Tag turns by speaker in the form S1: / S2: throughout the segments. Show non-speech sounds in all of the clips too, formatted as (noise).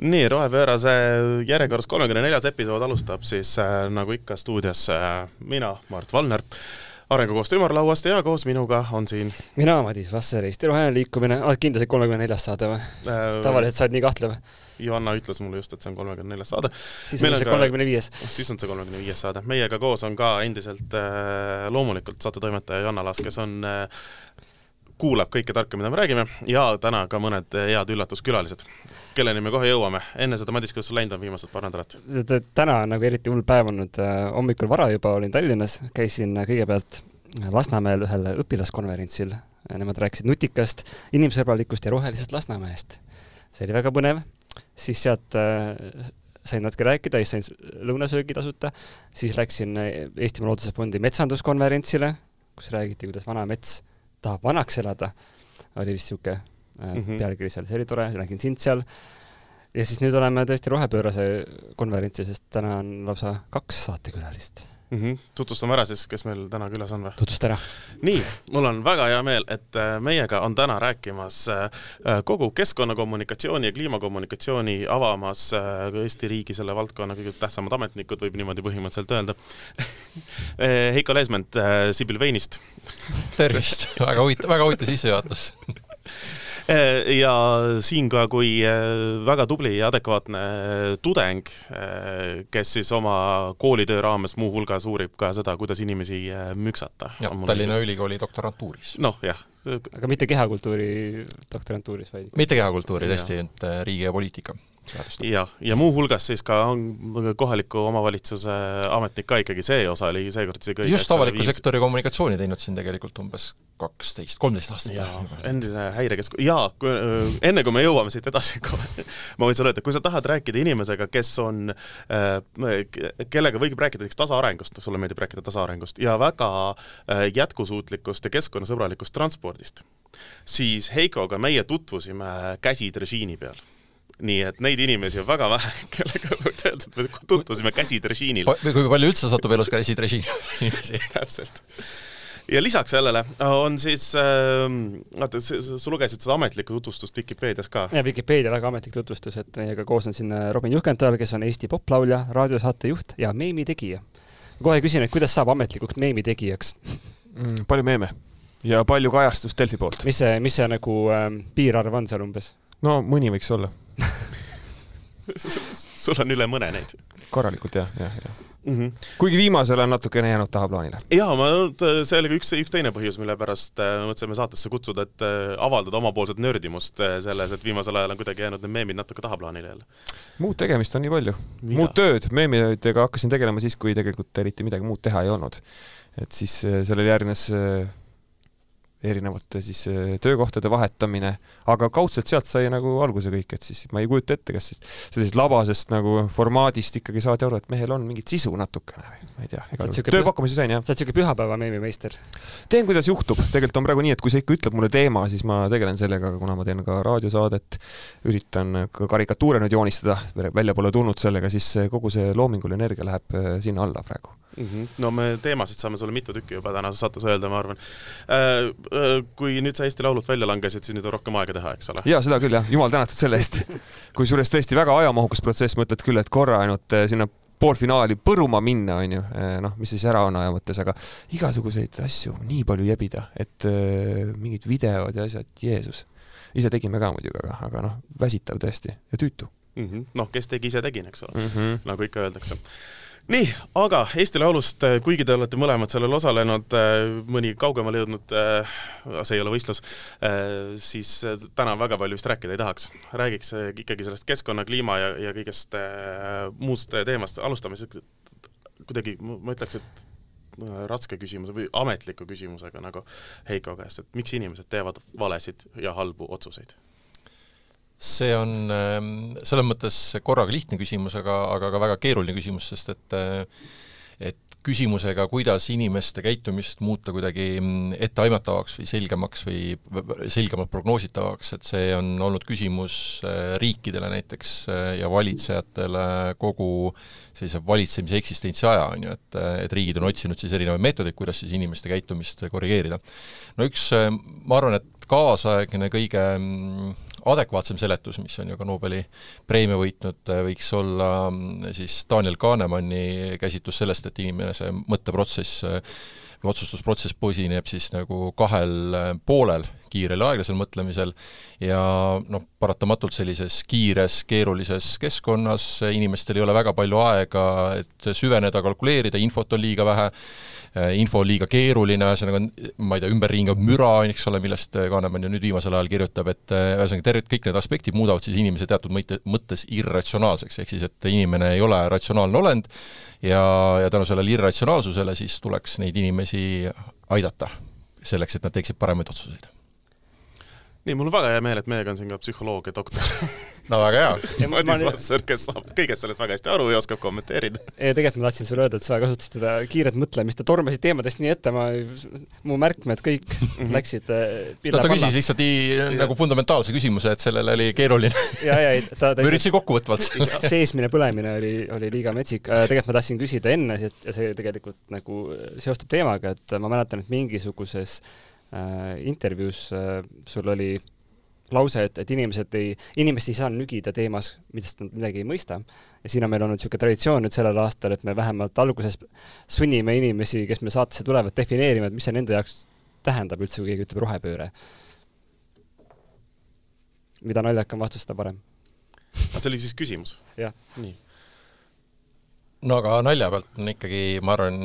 S1: nii, rohepöörase järjekorras kolmekümne neljas episood alustab siis äh, nagu ikka stuudios äh, mina, Mart Valner, arengukoostöö ümarlauast ja koos minuga on siin
S2: mina, Madis Vasser, Eesti Roheline Liikumine, oled kindel, et kolmekümne neljas saade või
S1: äh,?
S2: tavaliselt sa oled nii kahtlev.
S1: Johanna ütles mulle just, et see on kolmekümne neljas saade.
S2: siis on see kolmekümne viies.
S1: siis on see kolmekümne viies saade. meiega koos on ka endiselt äh, loomulikult saatetoimetaja Johanna Laas, kes on äh, kuulab kõike tarka, mida me räägime ja täna ka mõned head üllatuskülalised, kelleni me kohe jõuame. enne seda, Madis, kuidas sul läinud on viimased paar nädalat?
S2: täna on nagu eriti hull päev olnud, äh, hommikul vara juba olin Tallinnas, käisin kõigepealt Lasnamäel ühel õpilaskonverentsil, nemad rääkisid nutikast, inimsõbralikust ja rohelisest Lasnamäest. see oli väga põnev, siis sealt äh, sain natuke rääkida, siis sain lõunasöögi tasuta, siis läksin Eestimaa Looduse Fondi metsanduskonverentsile, kus räägiti, kuidas vana mets tahab vanaks elada, oli vist niisugune äh, mm -hmm. pealkiri seal, see oli tore, nägin sind seal, ja siis nüüd oleme tõesti rohepöörase konverentsil, sest täna on lausa kaks saatekülalist
S1: mm. -hmm. tutvustame ära siis, kes meil täna külas on või?
S2: tutvusta ära.
S1: nii, mul on väga hea meel, et äh, meiega on täna rääkimas äh, kogu keskkonnakommunikatsiooni ja kliimakommunikatsiooni avamas Eesti riigi selle valdkonna kõige tähtsamad ametnikud, võib niimoodi põhimõtteliselt öelda (laughs) Heiko Leesment Sibyl Veinist.
S3: tervist, (laughs) väga huvitav, väga huvitav sissejuhatus
S1: ja siin ka kui äh, väga tubli ja adekvaatne äh, tudeng, kes siis oma koolitöö raames muuhulgas uurib ka seda, kuidas inimesi müksata.
S3: Tallinna Ülikooli doktorantuuris.
S1: noh, jah.
S2: aga mitte kehakultuuri doktorantuuris, vaid
S3: mitte kehakultuuri tõesti, et riigi ja poliitika
S1: jah, ja muuhulgas siis ka on kohaliku omavalitsuse ametnik ka ikkagi, see osa oli seekord isegi
S3: õige. just avaliku viims... sektori kommunikatsiooni teinud siin tegelikult umbes kaksteist, kolmteist aastat.
S1: jaa, endine häirekeskus, jaa, enne kui me jõuame siit edasi (laughs) kohe, ma võin sulle öelda, kui sa tahad rääkida inimesega, kes on äh,, kellega võib rääkida näiteks tasaarengust, sulle meeldib rääkida tasaarengust, ja väga äh, jätkusuutlikust ja keskkonnasõbralikust transpordist, siis Heikoga meie tutvusime käsid režiini peal nii et neid inimesi on väga vähe, (laughs) kellega võid öelda, et me tutvusime käsid režiinil
S3: kui palju üldse satub elus käsid režiini (laughs)
S1: täpselt. ja lisaks sellele on siis äh,, vaata, sa lugesid seda ametlikku tutvustust Vikipeedias ka?
S2: jaa, Vikipeedia väga ametlik tutvustus, et meiega koos on siin Robin Juhkenthal, kes on Eesti poplaulja, raadiosaatejuht ja meemitegija. kohe küsin, et kuidas saab ametlikuks meemitegijaks
S4: mm,? palju meeme ja palju kajastust Delfi poolt.
S2: mis see, mis see nagu äh, piirarv on seal umbes?
S4: no mõni võiks olla (laughs)
S1: sul on üle mõne neid?
S4: korralikult jah, jah, jah mm. -hmm. kuigi viimasel on natukene jäänud tahaplaanile.
S1: jaa, ma, see oli ka üks, üks teine põhjus, mille pärast äh, mõtlesime saatesse kutsuda, et äh, avaldada omapoolset nördimust äh, selles, et viimasel ajal on kuidagi jäänud need meemid natuke tahaplaanile jälle.
S4: muud tegemist on nii palju. muud tööd, meemidega hakkasin tegelema siis, kui tegelikult eriti midagi muud teha ei olnud. et siis sellele järgnes erinevate siis äh, töökohtade vahetamine, aga kaudselt sealt sai nagu alguse kõik, et siis ma ei kujuta ette, kas siis sellisest labasest nagu formaadist ikkagi saadi aru, et mehel on mingit sisu natukene või ma ei tea, tööpakkumisi sain jah.
S2: sa oled niisugune pühapäeva meemimeister?
S4: teen, kuidas juhtub, tegelikult on praegu nii, et kui sa ikka ütled mulle teema, siis ma tegelen sellega, kuna ma teen ka raadiosaadet, üritan ka karikatuure nüüd joonistada, välja pole tulnud sellega, siis kogu see loominguline energia läheb äh, sinna alla praegu
S1: mm. -hmm. no me teemasid saame sulle mitu tükki juba tänases saates öelda, ma arvan äh,. Äh, kui nüüd sa Eesti Laulult välja langesid, siis nüüd on rohkem aega teha, eks ole?
S4: jaa, seda küll jah, jumal tänatud selle eest. (laughs) kusjuures tõesti väga ajamahukas protsess, mõtled küll, et korra ainult äh, sinna poolfinaali põruma minna, on ju, äh, noh, mis siis ära on aja mõttes, aga igasuguseid asju nii palju jebida, et äh, mingid videod ja asjad, Jeesus. ise tegime ka muidugi, aga, aga noh, väsitav tõesti ja tüütu
S1: mm -hmm.. noh, kes tegi, ise tegin, eks ole mm, -hmm. nagu ikka öeldakse nii, aga Eesti Laulust, äh, kuigi te olete mõlemad sellel osalenud, äh, mõni kaugemale jõudnud, äh, see ei ole võistlus, siis täna väga palju vist rääkida ei tahaks. räägiks ikkagi sellest keskkonna, kliima ja, ja kõigest muust teemast, alustame siis kuidagi, ma ütleks, et raske küsimuse või ametliku küsimusega nagu Heiko käest, et miks inimesed teevad valesid ja halbu otsuseid
S3: see on ähm, selles mõttes korraga lihtne küsimus, aga, aga ka väga keeruline küsimus, sest et äh, et küsimusega, kuidas inimeste käitumist muuta kuidagi mm, etteaimatavaks või selgemaks või selgemalt prognoositavaks, et see on olnud küsimus äh, riikidele näiteks äh, ja valitsejatele kogu sellise valitsemise eksistentsi aja, on ju, et, et riigid on otsinud siis erinevaid meetodeid, kuidas siis inimeste käitumist korrigeerida. no üks, ma arvan, et kaasaegne, kõige mm, adekvaatsem seletus, mis on ju ka Nobeli preemia võitnud, võiks olla mm, siis Daniel Kahnemanni käsitlus sellest, et inimese mõtteprotsess või otsustusprotsess põsineb siis nagu kahel poolel, kiirel ja aeglasel mõtlemisel ja noh, paratamatult sellises kiires, keerulises keskkonnas inimestel ei ole väga palju aega, et süveneda, kalkuleerida, infot on liiga vähe, info on liiga keeruline, ühesõnaga ma ei tea, ümberringi on müra, eks ole, millest Kanemann ju nüüd viimasel ajal kirjutab, et ühesõnaga terved, kõik need aspektid muudavad siis inimese teatud mõite, mõttes irratsionaalseks, ehk siis et inimene ei ole ratsionaalne olend ja, ja tänu sellele irratsionaalsusele siis tuleks neid inimesi aidata, selleks et nad teeksid paremaid otsuseid
S1: nii, mul on väga hea meel, et meiega on siin ka psühholoogia doktor (laughs)
S3: no väga hea.
S1: Madis Vasser, kes saab kõigest sellest väga hästi aru ja oskab kommenteerida.
S2: ei, tegelikult ma tahtsin sulle öelda, et sa kasutasid seda kiiret mõtlemist ja tormasid teemadest nii ette, ma, mu märkmed kõik mhm. läksid äh,
S3: no ta küsis lihtsalt nii nagu fundamentaalse küsimuse, et sellele oli keeruline
S2: ja, ja ei, ta, ta
S3: ma üritasin kokkuvõtvalt
S2: seesmine põlemine oli, oli liiga metsik. Äh, tegelikult ma tahtsin küsida enne, ja see tegelikult nagu seostub teemaga, et ma mäletan, et mingisuguses äh, intervjuus äh, sul oli lause, et, et inimesed ei, inimest ei saa nügida teemas, millest nad midagi ei mõista. ja siin on meil olnud niisugune traditsioon nüüd sellel aastal, et me vähemalt alguses sunnime inimesi, kes meil saatesse tulevad, defineerima, et mis see nende jaoks tähendab üldse, kui keegi ütleb rohepööre. mida naljakam vastus, seda parem.
S1: see oli siis küsimus?
S2: nii
S3: no aga nalja pealt on ikkagi, ma arvan,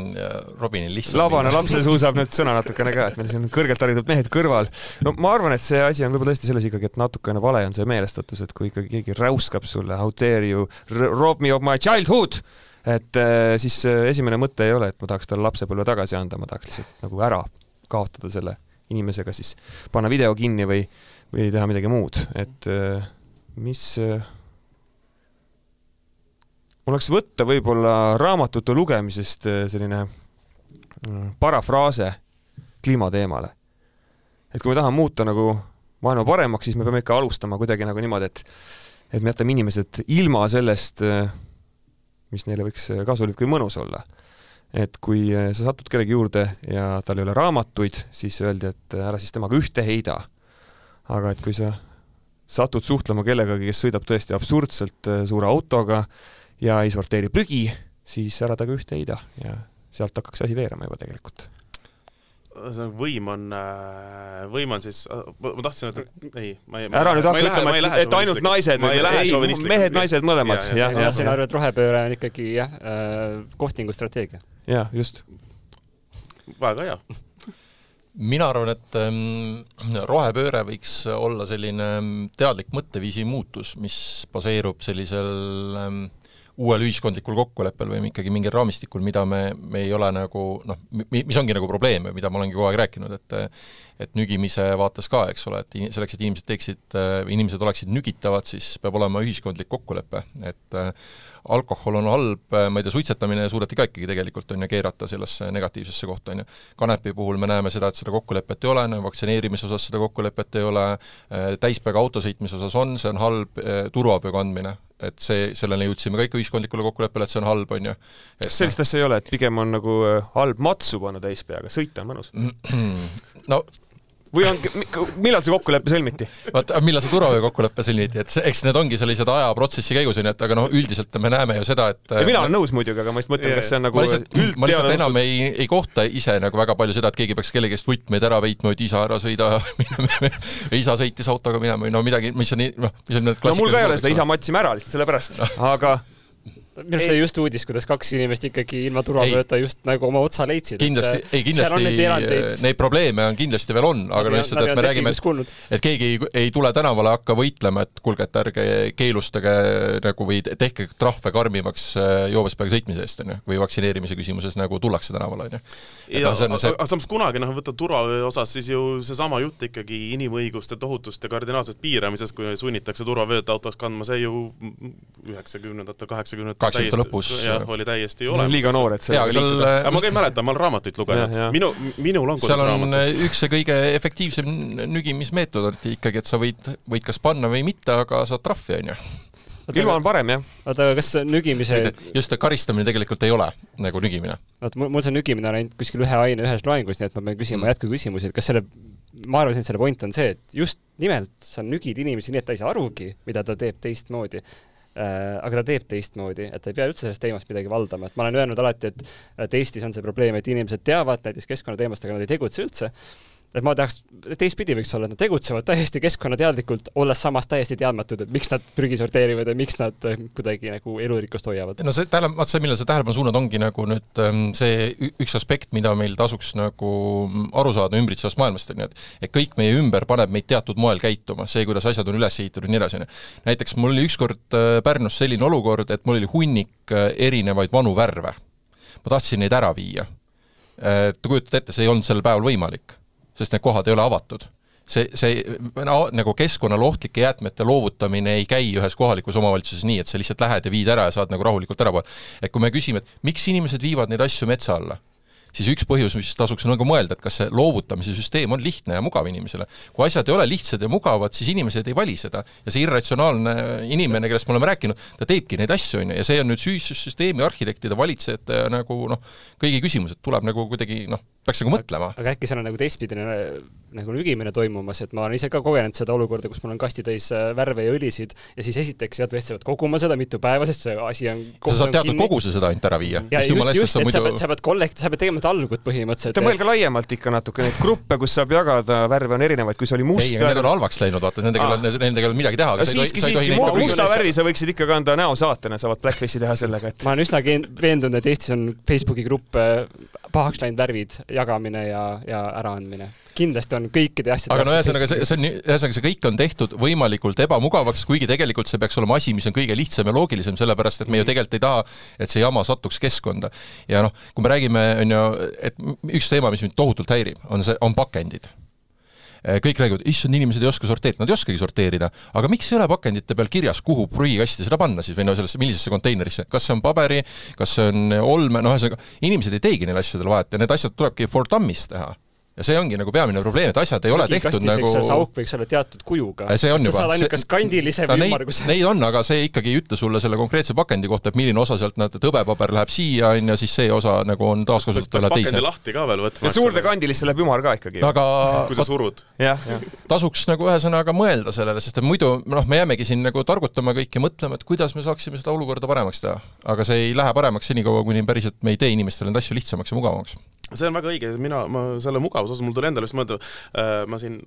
S3: Robinil lihtsalt
S4: labane laps suusab nüüd sõna natukene ka, et meil siin kõrgelt haritud mehed kõrval. no ma arvan, et see asi on võib-olla tõesti selles ikkagi, et natukene vale on see meelestatus, et kui ikkagi keegi räuskab sulle how dare you rob me of my childhood, et äh, siis äh, esimene mõte ei ole, et ma tahaks talle lapsepõlve tagasi anda, ma tahaks lihtsalt nagu ära kaotada selle inimesega siis, panna video kinni või, või teha midagi muud, et äh, mis mul oleks võtta võib-olla raamatute lugemisest äh, selline mm, parafraase kliimateemale. et kui me tahame muuta nagu maailma paremaks, siis me peame ikka alustama kuidagi nagu niimoodi, et et me jätame inimesed ilma sellest, äh, mis neile võiks äh, kasulik või mõnus olla. et kui sa satud kellegi juurde ja tal ei ole raamatuid, siis öeldi, et ära siis temaga ühte heida. aga et kui sa satud suhtlema kellegagi, kes sõidab tõesti absurdselt suure autoga, ja ei sorteeri prügi, siis ära temaga ühte heida ja sealt hakkaks asi veerema juba tegelikult
S1: ühesõnaga, võim on, äh, võim on siis, ma tahtsin öelda, ei, ma ei
S4: ära nüüd hakka ütlema, et, ainult naised
S1: ei,
S4: mehed, naised mõlemad.
S2: ja, ja, ja sina arvad, et rohepööre on ikkagi jah äh,, kohtingustrateegia?
S4: jah, just.
S1: väga hea
S3: mina arvan, et ähm, rohepööre võiks olla selline teadlik mõtteviisi muutus, mis baseerub sellisel ähm, uuel ühiskondlikul kokkuleppel või ikkagi mingil raamistikul, mida me, me ei ole nagu noh, mis ongi nagu probleem ja mida ma olengi kogu aeg rääkinud, et et nügimise vaates ka, eks ole, et selleks, et inimesed teeksid, inimesed oleksid nügitavad, siis peab olema ühiskondlik kokkulepe, et alkohol on halb, ma ei tea, suitsetamine suudeti ka ikkagi tegelikult on ju keerata sellesse negatiivsesse kohta, on ju. kanepi puhul me näeme seda, et seda kokkulepet ei ole, vaktsineerimise osas seda kokkulepet ei ole, täispäevaga auto sõitmise osas on, see on halb, turvavöö kandmine, et see, selleni jõudsime ka ikka ühiskondlikule kokkuleppele, et see on halb, on ju.
S4: kas sellist asja ei ole, et pigem on nagu äh, halb matsu panna täispeaga, sõita on mõnus? (clears throat)
S3: no
S4: või on, millal see kokkulepe sõlmiti?
S3: vaata, millal see turvavöö kokkulepe sõlmiti, et see, eks need ongi sellised ajaprotsessi käigus, onju, et aga noh, üldiselt me näeme ju seda, et
S4: ja mina olen nõus muidugi, aga ma just mõtlen, kas see on nagu
S3: ma lihtsalt, ma lihtsalt enam ei, ei kohta ise nagu väga palju seda, et keegi peaks kellegi eest võtmeid ära peitma, et isa ära sõida (laughs) isa sõitis autoga minema või no midagi, mis on nii, noh, mis on need
S4: no mul ka ei ole seda, isa matsime ära lihtsalt sellepärast, aga
S2: minu arust see just uudis, kuidas kaks inimest ikkagi ilma turvavööta just nagu oma otsa leidsid.
S3: kindlasti, ei kindlasti neid, probleeme on kindlasti veel on, aga no lihtsalt, et me räägime, et, et keegi ei, ei tule tänavale hakka võitlema, et kuulge, et ärge keelustage nagu või tehke trahve karmimaks äh, joobes peaga sõitmise eest, on ju, või vaktsineerimise küsimuses nagu tullakse tänavale, on ju.
S1: ja no, see... aga samas kunagi noh, võtta turvavöö osas siis ju seesama jutt ikkagi inimõiguste tohutust ja kardinaalsest piiramisest, kui sunnitakse turvavööd autos kandma, see ju üheksakümnendatel, kaheksakümnendatel
S3: kaheksakümnendate lõpus.
S1: jah, oli täiesti olemas.
S4: liiga noor, et sellega
S1: liituda. aga ma ka ei mäleta, ma olen raamatuid lugenud. minu, minul on
S3: kodus raamatud. seal on üks see kõige efektiivsem nügimismeetod, et ikkagi, et sa võid, võid kas panna või mitte, aga saad trahvi, on ju
S4: ilma on parem, jah.
S2: oota, aga kas nügimise
S3: just, karistamine tegelikult ei ole nagu nügimine.
S2: oota, mul, mul see nügimine on ainult kuskil ühe aine ühes loengus, nii et ma pean küsima mm. jätkuküsimusi, et kas selle ma arvasin, et selle point on see, et just nimelt sa nügid inimesi nii, et ta ei saa arugi, mida ta teeb teistmoodi aga ta teeb teistmoodi, et ta ei pea üldse sellest teemast midagi valdama, et ma olen öelnud alati, et et Eestis on see probleem, et inimesed teavad näiteks keskkonnateemast, aga nad ei tegutse üldse et ma tahaks, teistpidi võiks olla, et nad tegutsevad täiesti keskkonnateadlikult, olles samas täiesti teadmatud, et miks nad prügi sorteerivad ja miks nad äh, kuidagi nagu elurikkust hoiavad.
S3: no see tähele, vaat see, millele sa tähelepanu suunad, ongi nagu nüüd ähm, see üks aspekt, mida meil tasuks nagu aru saada ümbritsevast maailmast, on ju, et et kõik meie ümber paneb meid teatud moel käituma, see, kuidas asjad on üles ehitatud ja nii edasi, on ju. näiteks mul oli ükskord äh, Pärnus selline olukord, et mul oli hunnik äh, erinevaid vanu värve. ma tahtsin neid ära viia. Te kujutate ette, see ei olnud sel päeval võimalik sest need kohad ei ole avatud see, see no, nagu keskkonnale ohtlike jäätmete loovutamine ei käi ühes kohalikus omavalitsuses nii, et sa lihtsalt lähed ja viid ära ja saad nagu rahulikult ära poole. et kui me küsime, et miks inimesed viivad neid asju metsa alla, siis üks põhjus, mis tasuks nagu mõelda, et kas see loovutamise süsteem on lihtne ja mugav inimesele. kui asjad ei ole lihtsad ja mugavad, siis inimesed ei vali seda. ja see irratsionaalne inimene, kellest me oleme rääkinud, ta teebki neid asju, on ju, ja see on nüüd süüssüsteemi arhitektide, valitsejate ja nagu noh, kõigi küsimus, et tuleb nagu kuidagi noh, peaks nagu mõtlema.
S2: aga äkki seal on nagu teistpidine nagu nügimine toimumas, et ma olen ise ka kogenud seda olukorda, kus mul on kastitäis äh, värve ja õlisid ja siis esiteks tõesti pead koguma seda mitu päeva, sest see asi on
S3: sa saad teatud koguse seda ainult ära viia.
S2: ja just, just, et muidu... sa pead, sa pead kollekt-, sa pead tegema talgut põhimõtteliselt.
S4: mõelge laiemalt ikka natuke, neid gruppe, kus saab jagada, värve on erinevaid, kui see oli must
S3: ei, need on halvaks läinud, vaata, nendega ei ole, nendega ei ole midagi teha.
S4: siiski, siiski, musta värvi sa võiksid ikka kanda näosaatena, saavad blackface'i teha sellega, et
S2: ma olen üsna veendunud, et Eestis on Facebooki gruppe pahaks läinud värvid, jagamine ja, ja äraandmine. kindlasti on kõikide asjade
S3: aga no ühesõnaga, see, see on, ühesõnaga see kõik on tehtud võimalikult ebamugavaks, kuigi tegelikult see peaks olema asi, mis on kõige lihtsam ja loogilisem, sellepärast et me ju tegelikult ei taha, et see jama satuks keskkonda. ja noh, kui me räägime, on ju, et üks teema, mis mind tohutult häirib, on see, on pakendid kõik räägivad, issand, inimesed ei oska sorteerida, nad ei oskagi sorteerida, aga miks ei ole pakendite peal kirjas, kuhu prügikasti seda panna siis või no sellesse, millisesse konteinerisse, kas see on paberi, kas see on olme, noh, ühesõnaga inimesed ei teegi neil asjadel vahet ja need asjad tulebki for dummies teha ja see ongi nagu peamine probleem, et asjad ei ole tehtud nagu
S2: see auk võiks olla teatud kujuga.
S3: see on
S2: sa
S3: juba.
S2: saad ainult kas kandilise või ümmarguse.
S3: Neid on, aga see ikkagi ei ütle sulle selle konkreetse pakendi kohta, et milline osa sealt, et hõbepaber läheb siia, on ju, siis see osa nagu on taaskasutatavale teise.
S1: pakendi lahti ka veel võtma.
S4: ja suurde kandilisse läheb ümar ka ikkagi.
S3: aga (laughs)
S1: kui sa surud.
S3: tasuks nagu ühesõnaga mõelda sellele, sest et muidu noh, me jäämegi siin nagu targutama kõiki, mõtlema, et kuidas me saaksime seda olukorda paremaks teha. aga see ei lähe paremaks senikaua, kuni päriselt me ei tee inimestele neid asju lihtsamaks ja mugavamaks
S1: see on väga õige, mina, ma selle mugavuse osas, mul tuli endale just mõelda äh,, ma siin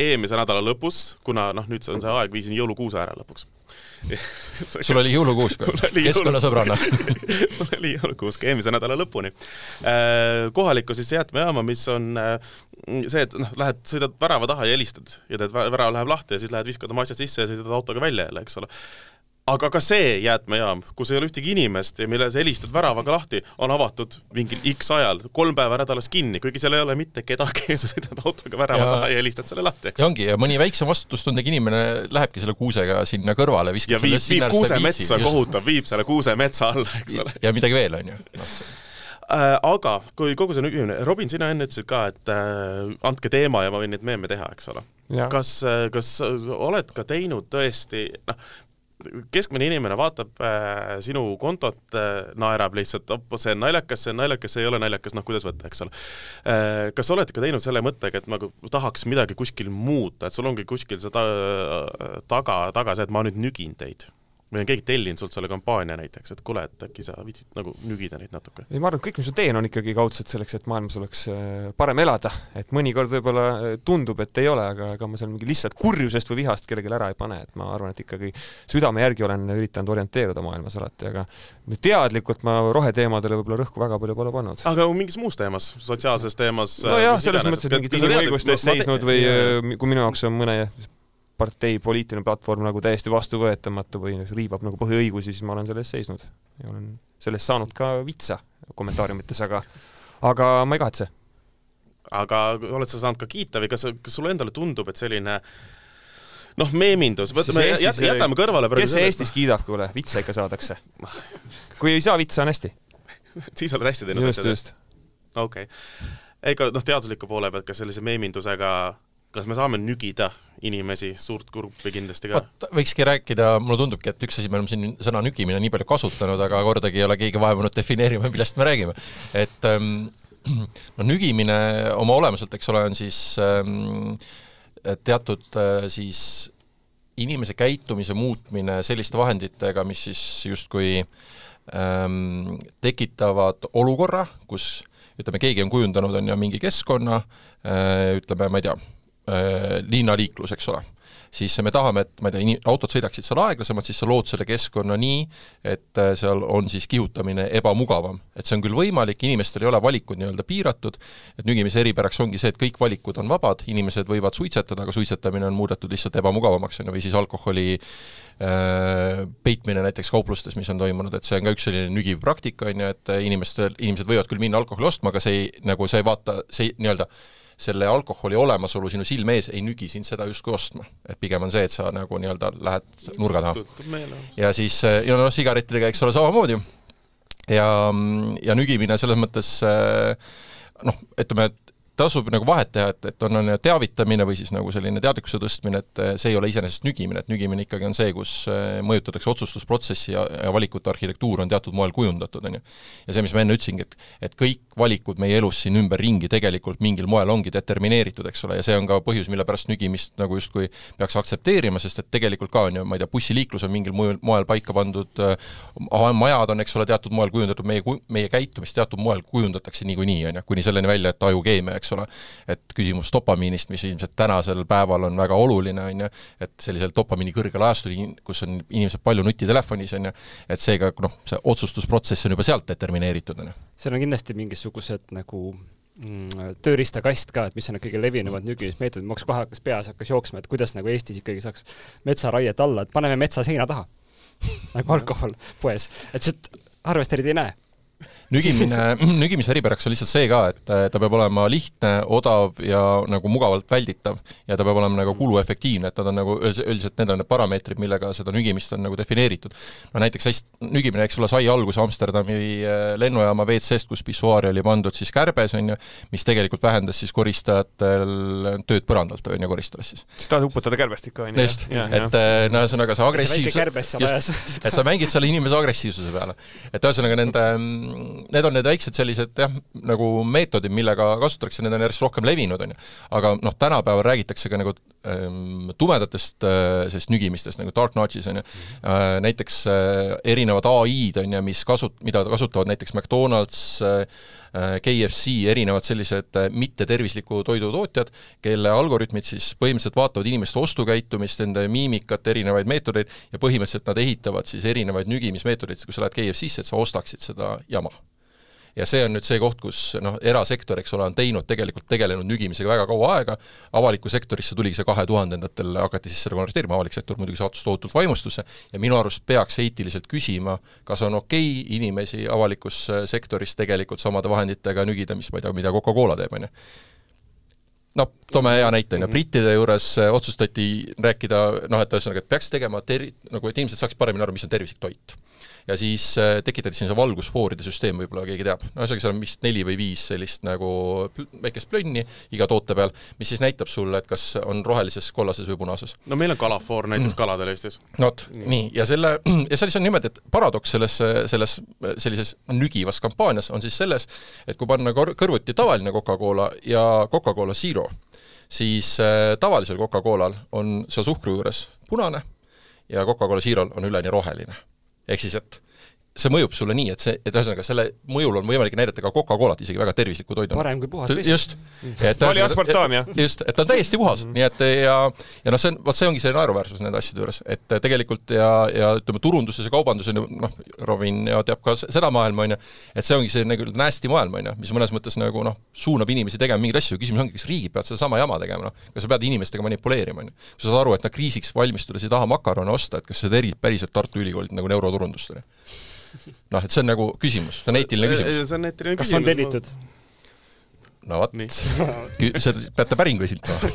S1: eelmise nädala lõpus, kuna noh, nüüd see on see aeg, viisin jõulukuuse ära lõpuks (laughs)
S3: sul oli jõulukuus ka? keskkonnasõbrana (laughs)
S1: mul oli jõulukuus ka eelmise nädala lõpuni. Äh, kohalikku siis jäätmejaama, mis on äh, see, et noh, lähed, sõidad värava taha ja helistad ja teed, värav läheb lahti ja siis lähed viskad oma asjad sisse ja sõidad autoga välja jälle, eks ole aga ka see jäätmejaam, kus ei ole ühtegi inimest ja mille sa helistad väravaga lahti, on avatud mingil X ajal, kolm päeva nädalas kinni, kuigi seal ei ole mitte kedagi ja sa sõidad autoga värava ja, taha ja helistad selle lahti, eks.
S3: ja ongi, ja mõni väiksem vastutustundega inimene lähebki selle kuusega sinna kõrvale, viskab
S1: ja viib, viib kuusemetsa, kohutab, viib selle kuusemetsa alla, eks ole.
S3: ja midagi veel, on ju no,
S1: äh, aga kui kogu see nügimine, Robin, sina enne ütlesid ka, et äh, andke teema ja ma võin neid meeme teha, eks ole. kas, äh, kas oled ka teinud tõesti, noh, keskmine inimene vaatab äh, sinu kontot äh,, naerab lihtsalt, op, see on naljakas, see on naljakas, see ei ole naljakas, noh, kuidas võtta, eks ole äh,. kas sa oled ka teinud selle mõttega, et nagu tahaks midagi kuskil muuta, et sul ongi kuskil see ta, taga, taga see, et ma nüüd nügin teid või on keegi tellinud sult selle kampaania näiteks, et kuule, et äkki sa viitsid nagu nügida neid natuke?
S4: ei, ma arvan, et kõik, mis ma teen, on ikkagi kaudselt selleks, et maailmas oleks äh, parem elada, et mõnikord võib-olla äh, tundub, et ei ole, aga ega ma seal mingi lihtsalt kurjusest või vihast kellelegi ära ei pane, et ma arvan, et ikkagi südame järgi olen üritanud orienteeruda maailmas alati, aga teadlikult ma roheteemadele võib-olla rõhku väga palju pole pannud.
S1: aga mingis muus teemas, sotsiaalses teemas?
S4: nojah, selles mõttes, et mingite inimõiguste eest seisnud või äh, kui minu jaoks on mõne partei poliitiline platvorm nagu täiesti vastuvõetamatu või riivab nagu põhiõigusi, siis ma olen selle eest seisnud ja olen sellest saanud ka vitsa kommentaariumites, aga, aga ma ei kahetse.
S1: aga oled sa saanud ka kiita või kas, kas sulle endale tundub, et selline noh, meemindus, võtame, jätame kõrvale
S4: kes see Eestis kiidab, kuule, vitsa ikka saadakse. (laughs) kui ei saa vitsa, on hästi (laughs)
S1: siis oled hästi teinud.
S4: just, just.
S1: okei okay. ega noh, teadusliku poole pealt, kas sellise meemindusega kas me saame nügida inimesi, suurt gruppi kindlasti ka?
S3: võikski rääkida, mulle tundubki, et üks asi, me oleme siin sõna nügimine nii palju kasutanud, aga kordagi ei ole keegi vaevunud defineerima, millest me räägime. et ähm, (clears throat) no nügimine oma olemuselt, eks ole, on siis ähm, teatud äh, siis inimese käitumise muutmine selliste vahenditega, mis siis justkui ähm, tekitavad olukorra, kus ütleme, keegi on kujundanud, on ju, mingi keskkonna äh,, ütleme, ma ei tea linnaliiklus, eks ole. Siis me tahame, et ma ei tea, autod sõidaksid seal aeglasemalt, siis sa lood selle keskkonna nii, et äh, seal on siis kihutamine ebamugavam. et see on küll võimalik, inimestel ei ole valikud nii-öelda piiratud, et nügimise eripäraks ongi see, et kõik valikud on vabad, inimesed võivad suitsetada, aga suitsetamine on muudetud lihtsalt ebamugavamaks, on ju, või siis alkoholi äh, peitmine näiteks kauplustes, mis on toimunud, et see on ka üks selline nügiv praktika, on ju, et inimestel, inimesed võivad küll minna alkoholi ostma, aga see ei, nagu sa ei vaata, see nii-öelda selle alkoholi olemasolu sinu silme ees ei nügi sind seda justkui ostma. et pigem on see, et sa nagu nii-öelda lähed nurga taha. ja siis, ja noh, sigarettidega, eks ole, samamoodi. ja, ja nügimine selles mõttes noh, ütleme, et tasub nagu vahet teha, et, et on, on teavitamine või siis nagu selline teadlikkuse tõstmine, et eh, see ei ole iseenesest nügimine, et nügimine ikkagi on see, kus eh, mõjutatakse otsustusprotsessi ja, ja valikute arhitektuur on teatud moel kujundatud, on ju. ja see, mis ma enne ütlesingi, et et kõik valikud meie elus siin ümberringi tegelikult mingil moel ongi determineeritud, eks ole, ja see on ka põhjus, mille pärast nügimist nagu justkui peaks aktsepteerima, sest et tegelikult ka on ju, ma ei tea, bussiliiklus on mingil moel, moel paika pandud, äh, majad on, eks ole, teatud moel kujundatud, meie, meie käitumist teatud moel kujundatakse niikuinii, on ju, kuni selleni välja, et ajukeemia, eks ole. et küsimus dopamiinist, mis ilmselt tänasel päeval on väga oluline, on ju, et sellisel dopamiini kõrgel ajastul, kus on inimesed palju nutitelefonis, on ju, et seega noh, see otsustusprotsess on juba sealt determineeritud, on ju.
S2: seal on kindlasti mingisugused nagu mm, tööriistakast ka, et mis on kõige levinumad nügimismeetodid, mul hakkas kohe hakkas peas hakkas jooksma, et kuidas nagu Eestis ikkagi saaks metsaraiet alla, et paneme metsa seina taha. (laughs) Nagu alkohol poes, et lihtsalt harvesterid ei näe
S3: nügimine, (laughs) nügimise eripäraks on lihtsalt see ka, et ta peab olema lihtne, odav ja nagu mugavalt välditav. ja ta peab olema nagu kuluefektiivne, et nad on nagu, üldiselt need on need parameetrid, millega seda nügimist on nagu defineeritud. no näiteks hästi, nügimine, eks ole, sai alguse Amsterdami äh, lennujaama WC-st, kus pissuaari oli pandud siis kärbes, on ju, mis tegelikult vähendas siis koristajatel tööd põrandalt, on ju, koristades siis.
S4: siis tahad uputada kärbest ikka, on ju?
S3: just, et äh, no ühesõnaga see agressiivsus, just, et sa mängid selle inimese agressiivsuse peale. et ühesõnaga nende mm, need on need väiksed sellised jah, nagu meetodid, millega kasutatakse, need on järjest rohkem levinud, on ju. aga noh, tänapäeval räägitakse ka nagu ähm, tumedatest äh, sellist nügimistest, nagu dark notches, on ju äh,, näiteks äh, erinevad ai-d, on ju, mis kasut-, mida kasutavad näiteks McDonalds äh,, äh KFC, erinevad sellised äh, mittetervisliku toidu tootjad, kelle algoritmid siis põhimõtteliselt vaatavad inimeste ostukäitumist, nende miimikat, erinevaid meetodeid ja põhimõtteliselt nad ehitavad siis erinevaid nügimismeetodeid, kui sa lähed KFC-sse, et sa ostaksid seda jama ja see on nüüd see koht, kus noh, erasektor, eks ole, on teinud tegelikult, tegelenud nügimisega väga kaua aega, avalikku sektorisse tuligi see kahe tuhandendatel, hakati siis seda konverteerima, avalik sektor muidugi sattus tohutult vaimustusse. Ja minu arust peaks eetiliselt küsima, kas on okei okay inimesi avalikus äh, sektoris tegelikult samade vahenditega nügida, mis ma ei tea, mida Coca-Cola teeb, on ju. Noh, toome hea näite, on ju, brittide juures äh, otsustati rääkida noh, et ühesõnaga, et peaks tegema ter-, nagu et inimesed saaks paremini aru, mis on tervislik toit ja siis äh, tekitati see valgusfooride süsteem, võib-olla keegi teab. no ühesõnaga, seal on vist neli või viis sellist nagu väikest plönni iga toote peal, mis siis näitab sulle, et kas on rohelises, kollases või punases.
S1: no meil on kalafoor näiteks mm. kaladel Eestis.
S3: no vot, nii, ja selle, (clears throat) ja selles on niimoodi, et paradoks selles, selles sellises nügivas kampaanias on siis selles, et kui panna kõrvuti tavaline Coca-Cola ja Coca-Cola Zero, siis äh, tavalisel Coca-Colal on seal suhkru juures punane ja Coca-Cola Zero'l on üleni roheline ehk siis, et see mõjub sulle nii, et see, et ühesõnaga selle mõjul on võimalik näidata ka Coca-Colat, isegi väga tervisliku toiduna.
S2: parem kui puhas vesi.
S3: just.
S4: poliaspartam, jah.
S3: just, et ta on täiesti puhas mm, nii et ja, ja noh, see on, vot see ongi see naeruväärsus nende asjade juures, et tegelikult ja, ja ütleme, turunduses ja kaubanduses, noh, Robin ja teab ka seda maailma, on ju, et see ongi see nagu nasty maailm, on ju, mis mõnes mõttes nagu noh, suunab inimesi tegema mingeid asju, küsimus ongi, kas riigid peavad sedasama jama tegema, noh, kas sa pead inimestega manipuleerima, on ju. sa saad aru, et nad kriisiks valmistudes ei taha makarone osta, et kas sa terid päriselt Tartu Ülikoolilt nagu neuroturundust, on ju noh, et see on nagu küsimus, see on eetiline küsimus.
S1: see on eetiline
S2: kas küsimus. kas on tellitud?
S3: no vot, seda peate päringu esitama (laughs)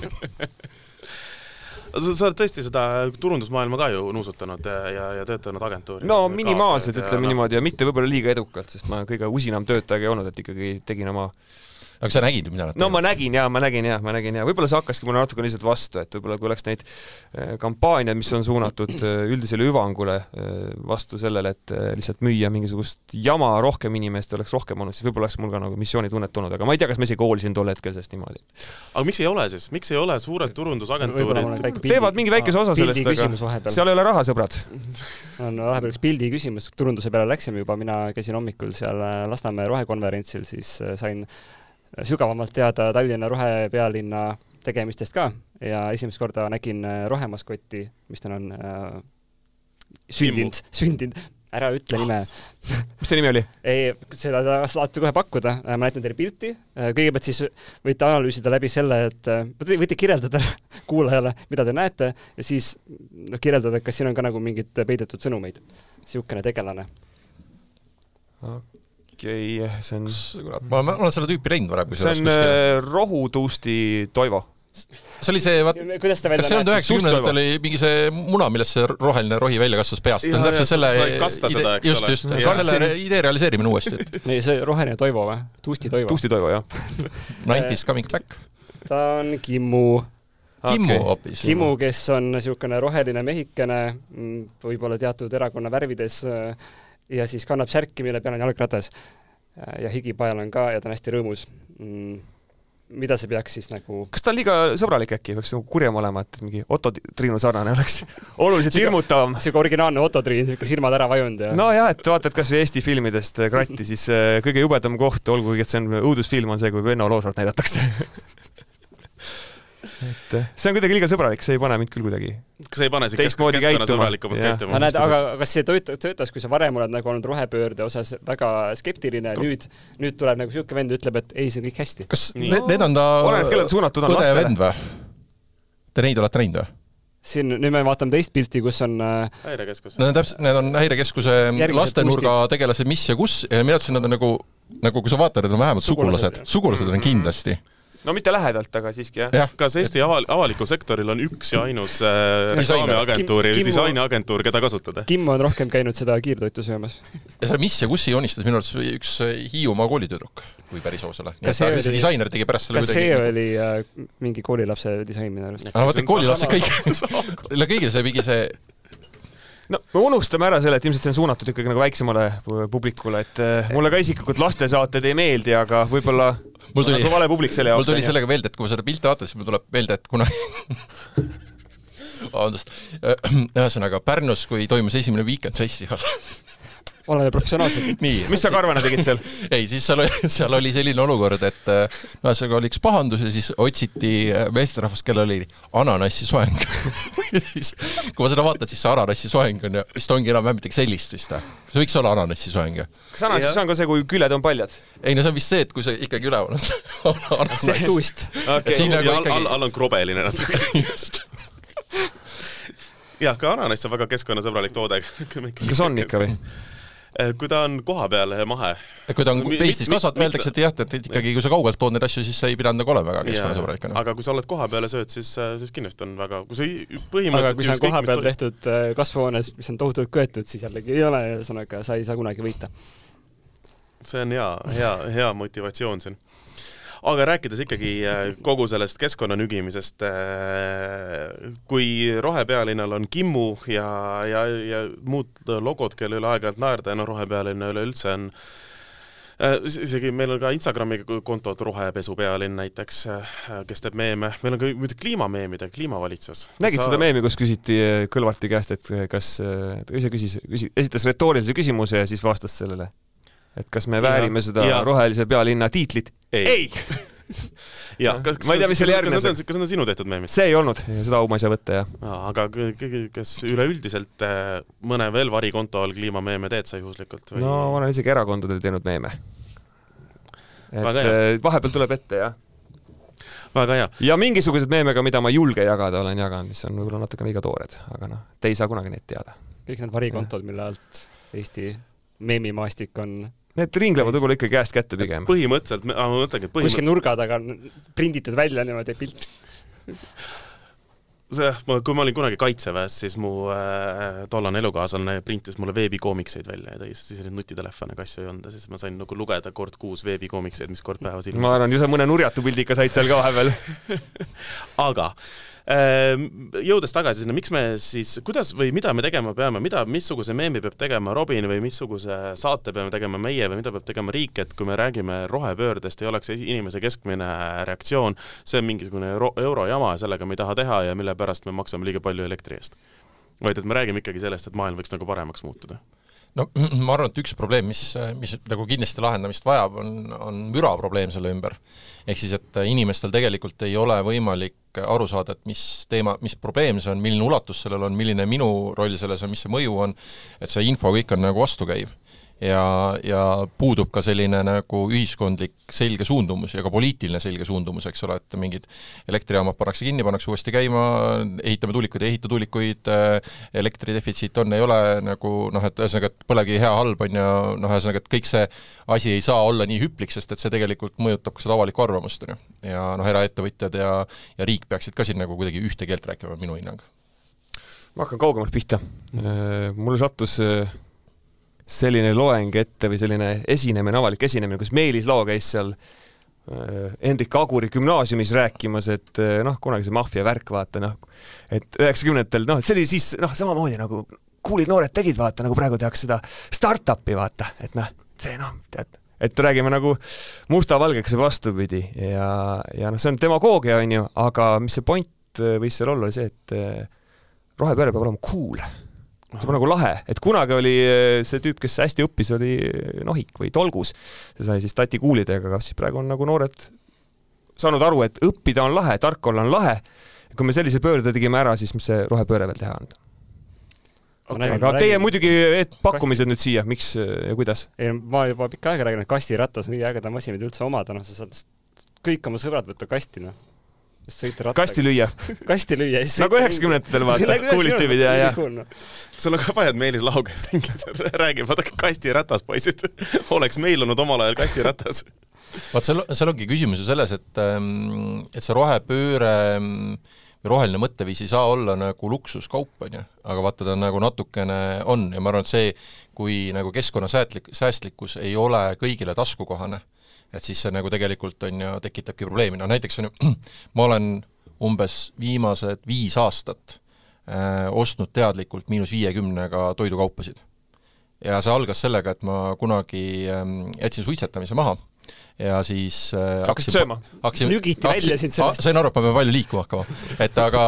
S1: sa, sa oled tõesti seda turundusmaailma ka ju nuusutanud ja, ja, töötanud agentuuris?
S4: no minimaalselt, ütleme ja, niimoodi, ja mitte võib-olla liiga edukalt, sest ma kõige usinam töötaja ei olnud, et ikkagi tegin oma
S3: aga sa nägid, mida nad
S4: no ma nägin ja ma nägin ja ma nägin ja võib-olla see hakkaski mulle natuke lihtsalt vastu, et võib-olla kui oleks neid äh, kampaaniaid, mis on suunatud äh, üldisele hüvangule äh, vastu sellele, et lihtsalt müüa mingisugust jama rohkem inimestele, oleks rohkem olnud, siis võib-olla oleks mul ka nagu missioonitunnet tulnud, aga ma ei tea, kas ma isegi hoolisin tol hetkel sellest niimoodi.
S1: aga miks ei ole siis, miks ei ole suured turundusagentuurid?
S4: Teevad mingi väikese osa sellest, aga seal ei ole raha, sõbrad. (laughs)
S2: on vahepeal üks pildi küsimus, turunduse peale läksime juba, mina käisin hommikul seal Lasnamäe rohekonverentsil, siis sain sügavamalt teada Tallinna rohepealinna tegemistest ka. Ja esimest korda nägin äh, rohemaskotti, mis tal on äh, sündinud, sündinud, ära ütle nime. (laughs)
S4: Mis ta nimi oli?
S2: ei, seda saate kohe pakkuda, äh, ma näitan teile pilti, äh, kõigepealt siis võite analüüsida läbi selle, et võite kirjeldada (laughs) kuulajale, mida te näete ja siis noh, kirjeldada, kas siin on ka nagu mingeid peidetud sõnumeid. niisugune tegelane
S4: okei okay,, see on.
S3: kurat, ma, ma olen seda tüüpi näinud varem.
S4: see on äh, rohutuusti Toivo
S3: see oli see, vaat, kas see ei olnud üheksakümnendatel oli mingi see muna, millest see roheline rohi välja kasvas peast, see on täpselt selle
S1: idee,
S3: just, just, selle idee realiseerimine uuesti. (laughs)
S2: ei, see roheline Toivo või? Tuusti Toivo.
S4: Tuusti Toivo, jah. (laughs)
S3: Nineties coming back.
S2: ta on Kimmu
S3: Kimmu okay. hoopis.
S2: Kimmu, kes on niisugune roheline mehikene, mm, võib-olla teatud erakonna värvides äh, ja siis kannab särki, mille peal on jalgratas. ja higipajal on ka ja ta on hästi rõõmus mm mida see peaks siis nagu
S4: kas ta on liiga sõbralik äkki, peaks nagu kurjem olema, et mingi Otto Triinu sarnane oleks (laughs) oluliselt hirmutavam.
S2: sihuke originaalne Otto Triin, sihuke silmad ära vajunud ja
S4: nojah, et vaata, et kasvõi Eesti filmidest kratti, siis äh, kõige jubedam koht, olgugi et see on õudusfilm, on see, kui Venno Loosart näidatakse (laughs) et see on kuidagi liiga sõbralik, see ei pane mind küll kuidagi
S1: kas ei pane sind
S4: keskkonnasõbralikumalt
S2: käituma? aga näed, aga kas see töötas, töötas, kui sa varem oled nagu olnud rohepöörde osas väga skeptiline, nüüd, nüüd tuleb nagu niisugune vend, ütleb, et ei, see on kõik hästi.
S3: kas need, need on ta
S4: oleneb, kellele suunatud on
S3: lastele? vend või? Te neid olete näinud või?
S2: siin, nüüd me vaatame teist pilti, kus on äh,
S1: häirekeskus.
S3: Need on täpselt, need on häirekeskuse lastenurga tegelased, mis ja kus ja mina ütlesin, nad on nagu, nagu kui sa vaatad, need on vähemalt sugulased, sugulased on kindlasti
S4: no mitte lähedalt, aga siiski jah
S1: ja.. kas Eesti aval-, avalikul sektoril on üks ja ainus äh, reklaamiagentuur ja disainiagentuur, keda kasutada?
S2: Kim on rohkem käinud seda kiirtoitu söömas.
S3: ja see Mis ja kus joonistas minu arust üks äh, Hiiumaa koolitüdruk, kui päris aus olla. et ta, see disainer tegi pärast selle
S2: kas see oli äh, mingi koolilapse disain minu arust?
S3: aga vaata, koolilapsed kõik, (laughs) kõige see mingi see
S4: no me unustame ära selle, et ilmselt see on suunatud ikkagi nagu väiksemale publikule, et äh, mulle ka isiklikult lastesaated ei meeldi, aga võib-olla mul tuli, nagu vale publik selle
S3: jaoks. mul tuli sellega meelde, et kui ma seda pilti vaatan, siis mul tuleb meelde, et kunagi (laughs) vabandust, (clears throat) ühesõnaga Pärnus, kui toimus esimene Weekend Festival (laughs)
S2: oleme professionaalsed.
S4: mis sa karvana tegid seal? (laughs)
S3: ei, siis seal oli, seal oli selline olukord, et äh, ühesõnaga oli üks pahandus ja siis otsiti äh, meesterahvast, kellel oli ananassi soeng (laughs) ja siis, kui ma seda vaatan, siis see ananassi soeng on ju, vist ongi enam-vähem midagi sellist vist või? see võiks olla ananassi soeng ju.
S4: kas ananassi soeng on see, kui küljed on paljad?
S3: ei no see on vist see, et kui sa ikkagi üleval on (laughs) ananass.
S2: tuust.
S1: Nagu all, all on krobeline natuke just jah, ka ananass on väga keskkonnasõbralik toode
S4: kas on ikka või?
S1: Eh, kui ta on kohapeal mahe.
S3: kui ta on Eestis kasvatatud, öeldakse, et jah, et ikkagi kui sa kaugelt tood neid asju, siis sa ei pidanud nagu olema väga keskkonnasõbralik.
S1: aga kui sa oled kohapeal ja sööd, siis, äh, siis kindlasti on väga, kui sa põhimõtteliselt
S2: aga kui see on kohapeal tehtud äh, kasvuhoones, mis on tohutult köetud, siis jällegi ei ole, ühesõnaga sa ei saa kunagi võita.
S1: see on hea, hea, hea motivatsioon siin aga rääkides ikkagi äh, kogu sellest keskkonna nügimisest, äh, kui rohepealinnal on Kimmu ja, ja, ja muud logod, kelle üle aeg-ajalt naerda ja no rohepealinna üleüldse on äh, isegi meil on ka Instagrami kontod Rohepesu pealinn näiteks, kes teeb meeme, meil on ka muidugi kliimameemide kliimavalitsus.
S4: nägid sa... seda meemi, kus küsiti Kõlvarti käest, et kas, ta ise küsis, küsis, esitas retoorilise küsimuse ja siis vastas sellele? et kas me väärime seda ja. rohelise pealinna tiitlit?
S1: Ei, ei. (laughs) ja kas,
S4: ma ei tea, mis selle järgnes.
S1: kas need on sinu tehtud meemid?
S4: see ei olnud, seda au ma ei saa võtta, jah.
S1: aga kas üleüldiselt äh, mõne veel varikonto all kliimameeme teed sa juhuslikult
S4: või...? no ma olen isegi erakondadel teinud meeme. et äh, vahepeal tuleb ette, jah
S1: väga hea.
S4: ja mingisugused meemega, mida ma ei julge jagada, olen jaganud, mis on võib-olla natuke liiga toored, aga noh, te ei saa kunagi neid teada.
S2: kõik need varikontod, mille alt Eesti meemimaastik on
S4: Need ringlevad võib-olla ikka käest kätte pigem.
S1: põhimõtteliselt, ma mõtlengi, et
S2: põhimõtteliselt kuskil nurga taga prinditud välja niimoodi pilt (laughs)
S1: see, kui ma olin kunagi Kaitseväes, siis mu äh, tollane elukaaslane printis mulle veebikoomikseid välja ja tõi, siis neid nutitelefone ka asju ei olnud ja siis ma sain nagu lugeda kord kuus veebikoomikseid, mis kord päevas ilmusid.
S4: ma arvan, ju sa mõne nurjatu pildi ikka said seal ka vahepeal (laughs)
S1: aga jõudes tagasi sinna, miks me siis, kuidas või mida me tegema peame, mida, missuguse meemi peab tegema Robin või missuguse saate peame tegema meie või mida peab tegema riik, et kui me räägime rohepöördest, ei oleks inimese keskmine reaktsioon, see on mingisugune euro, eurojama ja sellega me ei taha teha ja mille pärast me maksame liiga palju elektri eest. vaid et me räägime ikkagi sellest, et maailm võiks nagu paremaks muutuda
S3: no ma arvan, et üks probleem, mis, mis nagu kindlasti lahendamist vajab, on, on müra probleem selle ümber. ehk siis, et inimestel tegelikult ei ole võimalik aru saada, et mis teema, mis probleem see on, milline ulatus sellel on, milline minu roll selles on, mis see mõju on, et see info kõik on nagu vastukäiv ja, ja puudub ka selline nagu ühiskondlik selge suundumus ja ka poliitiline selge suundumus, eks ole, et mingid elektrijaamad pannakse kinni, pannakse uuesti käima, ehitame tuulikuid, ei ehita tuulikuid, elektridefitsiit on, ei ole, nagu noh, et ühesõnaga, et põlevkivi hea, halb on ja noh, ühesõnaga, et kõik see asi ei saa olla nii hüplik, sest et see tegelikult mõjutab ka seda avalikku arvamust, on ju. ja noh, eraettevõtjad ja, ja riik peaksid ka siin nagu kuidagi ühte keelt rääkima, minu hinnang.
S4: ma hakkan kaugemalt pihta. mulle sattus selline loeng ette või selline esinemine, avalik esinemine, kus Meelis Lao käis seal äh, Hendrik Aguri gümnaasiumis rääkimas, et äh, noh, kunagi see maffia värk, vaata noh, et üheksakümnendatel, noh, see oli siis noh, samamoodi nagu kuulid noored tegid, vaata, nagu praegu tehakse seda startup'i, vaata, et noh, see noh, tead, et räägime nagu mustavalgeks ja vastupidi ja, ja noh, see on demagoogia, on ju, aga mis see point äh, võis seal olla, oli see, et rohepööre peab olema cool see on nagu lahe, et kunagi oli eh, see tüüp, kes hästi õppis, oli Nohik või Tolgus. see sai siis tati kuulidega, aga siis praegu on nagu noored saanud aru, et õppida on lahe, tark olla on lahe. kui me sellise pöörde tegime ära, siis mis see rohepööre veel teha on? Okay. aga teie räägin... muidugi pakkumised nüüd siia, miks ja kuidas?
S2: ei, ma juba pikka aega räägin, et kastiratas on kõige ägedam asi, mida üldse omada, noh, sa saad kõik oma sõbrad võtta kasti, noh
S4: sõita rattaga. kasti lüüa
S2: kasti lüüa.
S4: nagu üheksakümnendatel vaata, kuulid tüübid ja, ja.
S1: sul on ka vaja, et Meelis Lau käib (laughs) ringi, räägib, vaadake kastiratas, poisid. oleks meil olnud omal ajal kastiratas.
S3: vaat seal, seal ongi küsimus ju selles, et, ähm, et see rohepööre või roheline mõtteviis ei saa olla nagu luksuskaup, on ju, aga vaata, ta nagu natukene on ja ma arvan, et see, kui nagu keskkonnasäästlik, säästlikkus ei ole kõigile taskukohane et siis see nagu tegelikult on ju, tekitabki probleemi, no näiteks on ju, (clears throat) ma olen umbes viimased viis aastat äh, ostnud teadlikult miinus viiekümnega toidukaupasid. ja see algas sellega, et ma kunagi ähm, jätsin suitsetamise maha ja siis
S4: äh, hakkasid sööma?
S3: hakkasin,
S2: nügiti välja sind sellest?
S3: sain aru, et ma pean palju liikuma hakkama. et aga,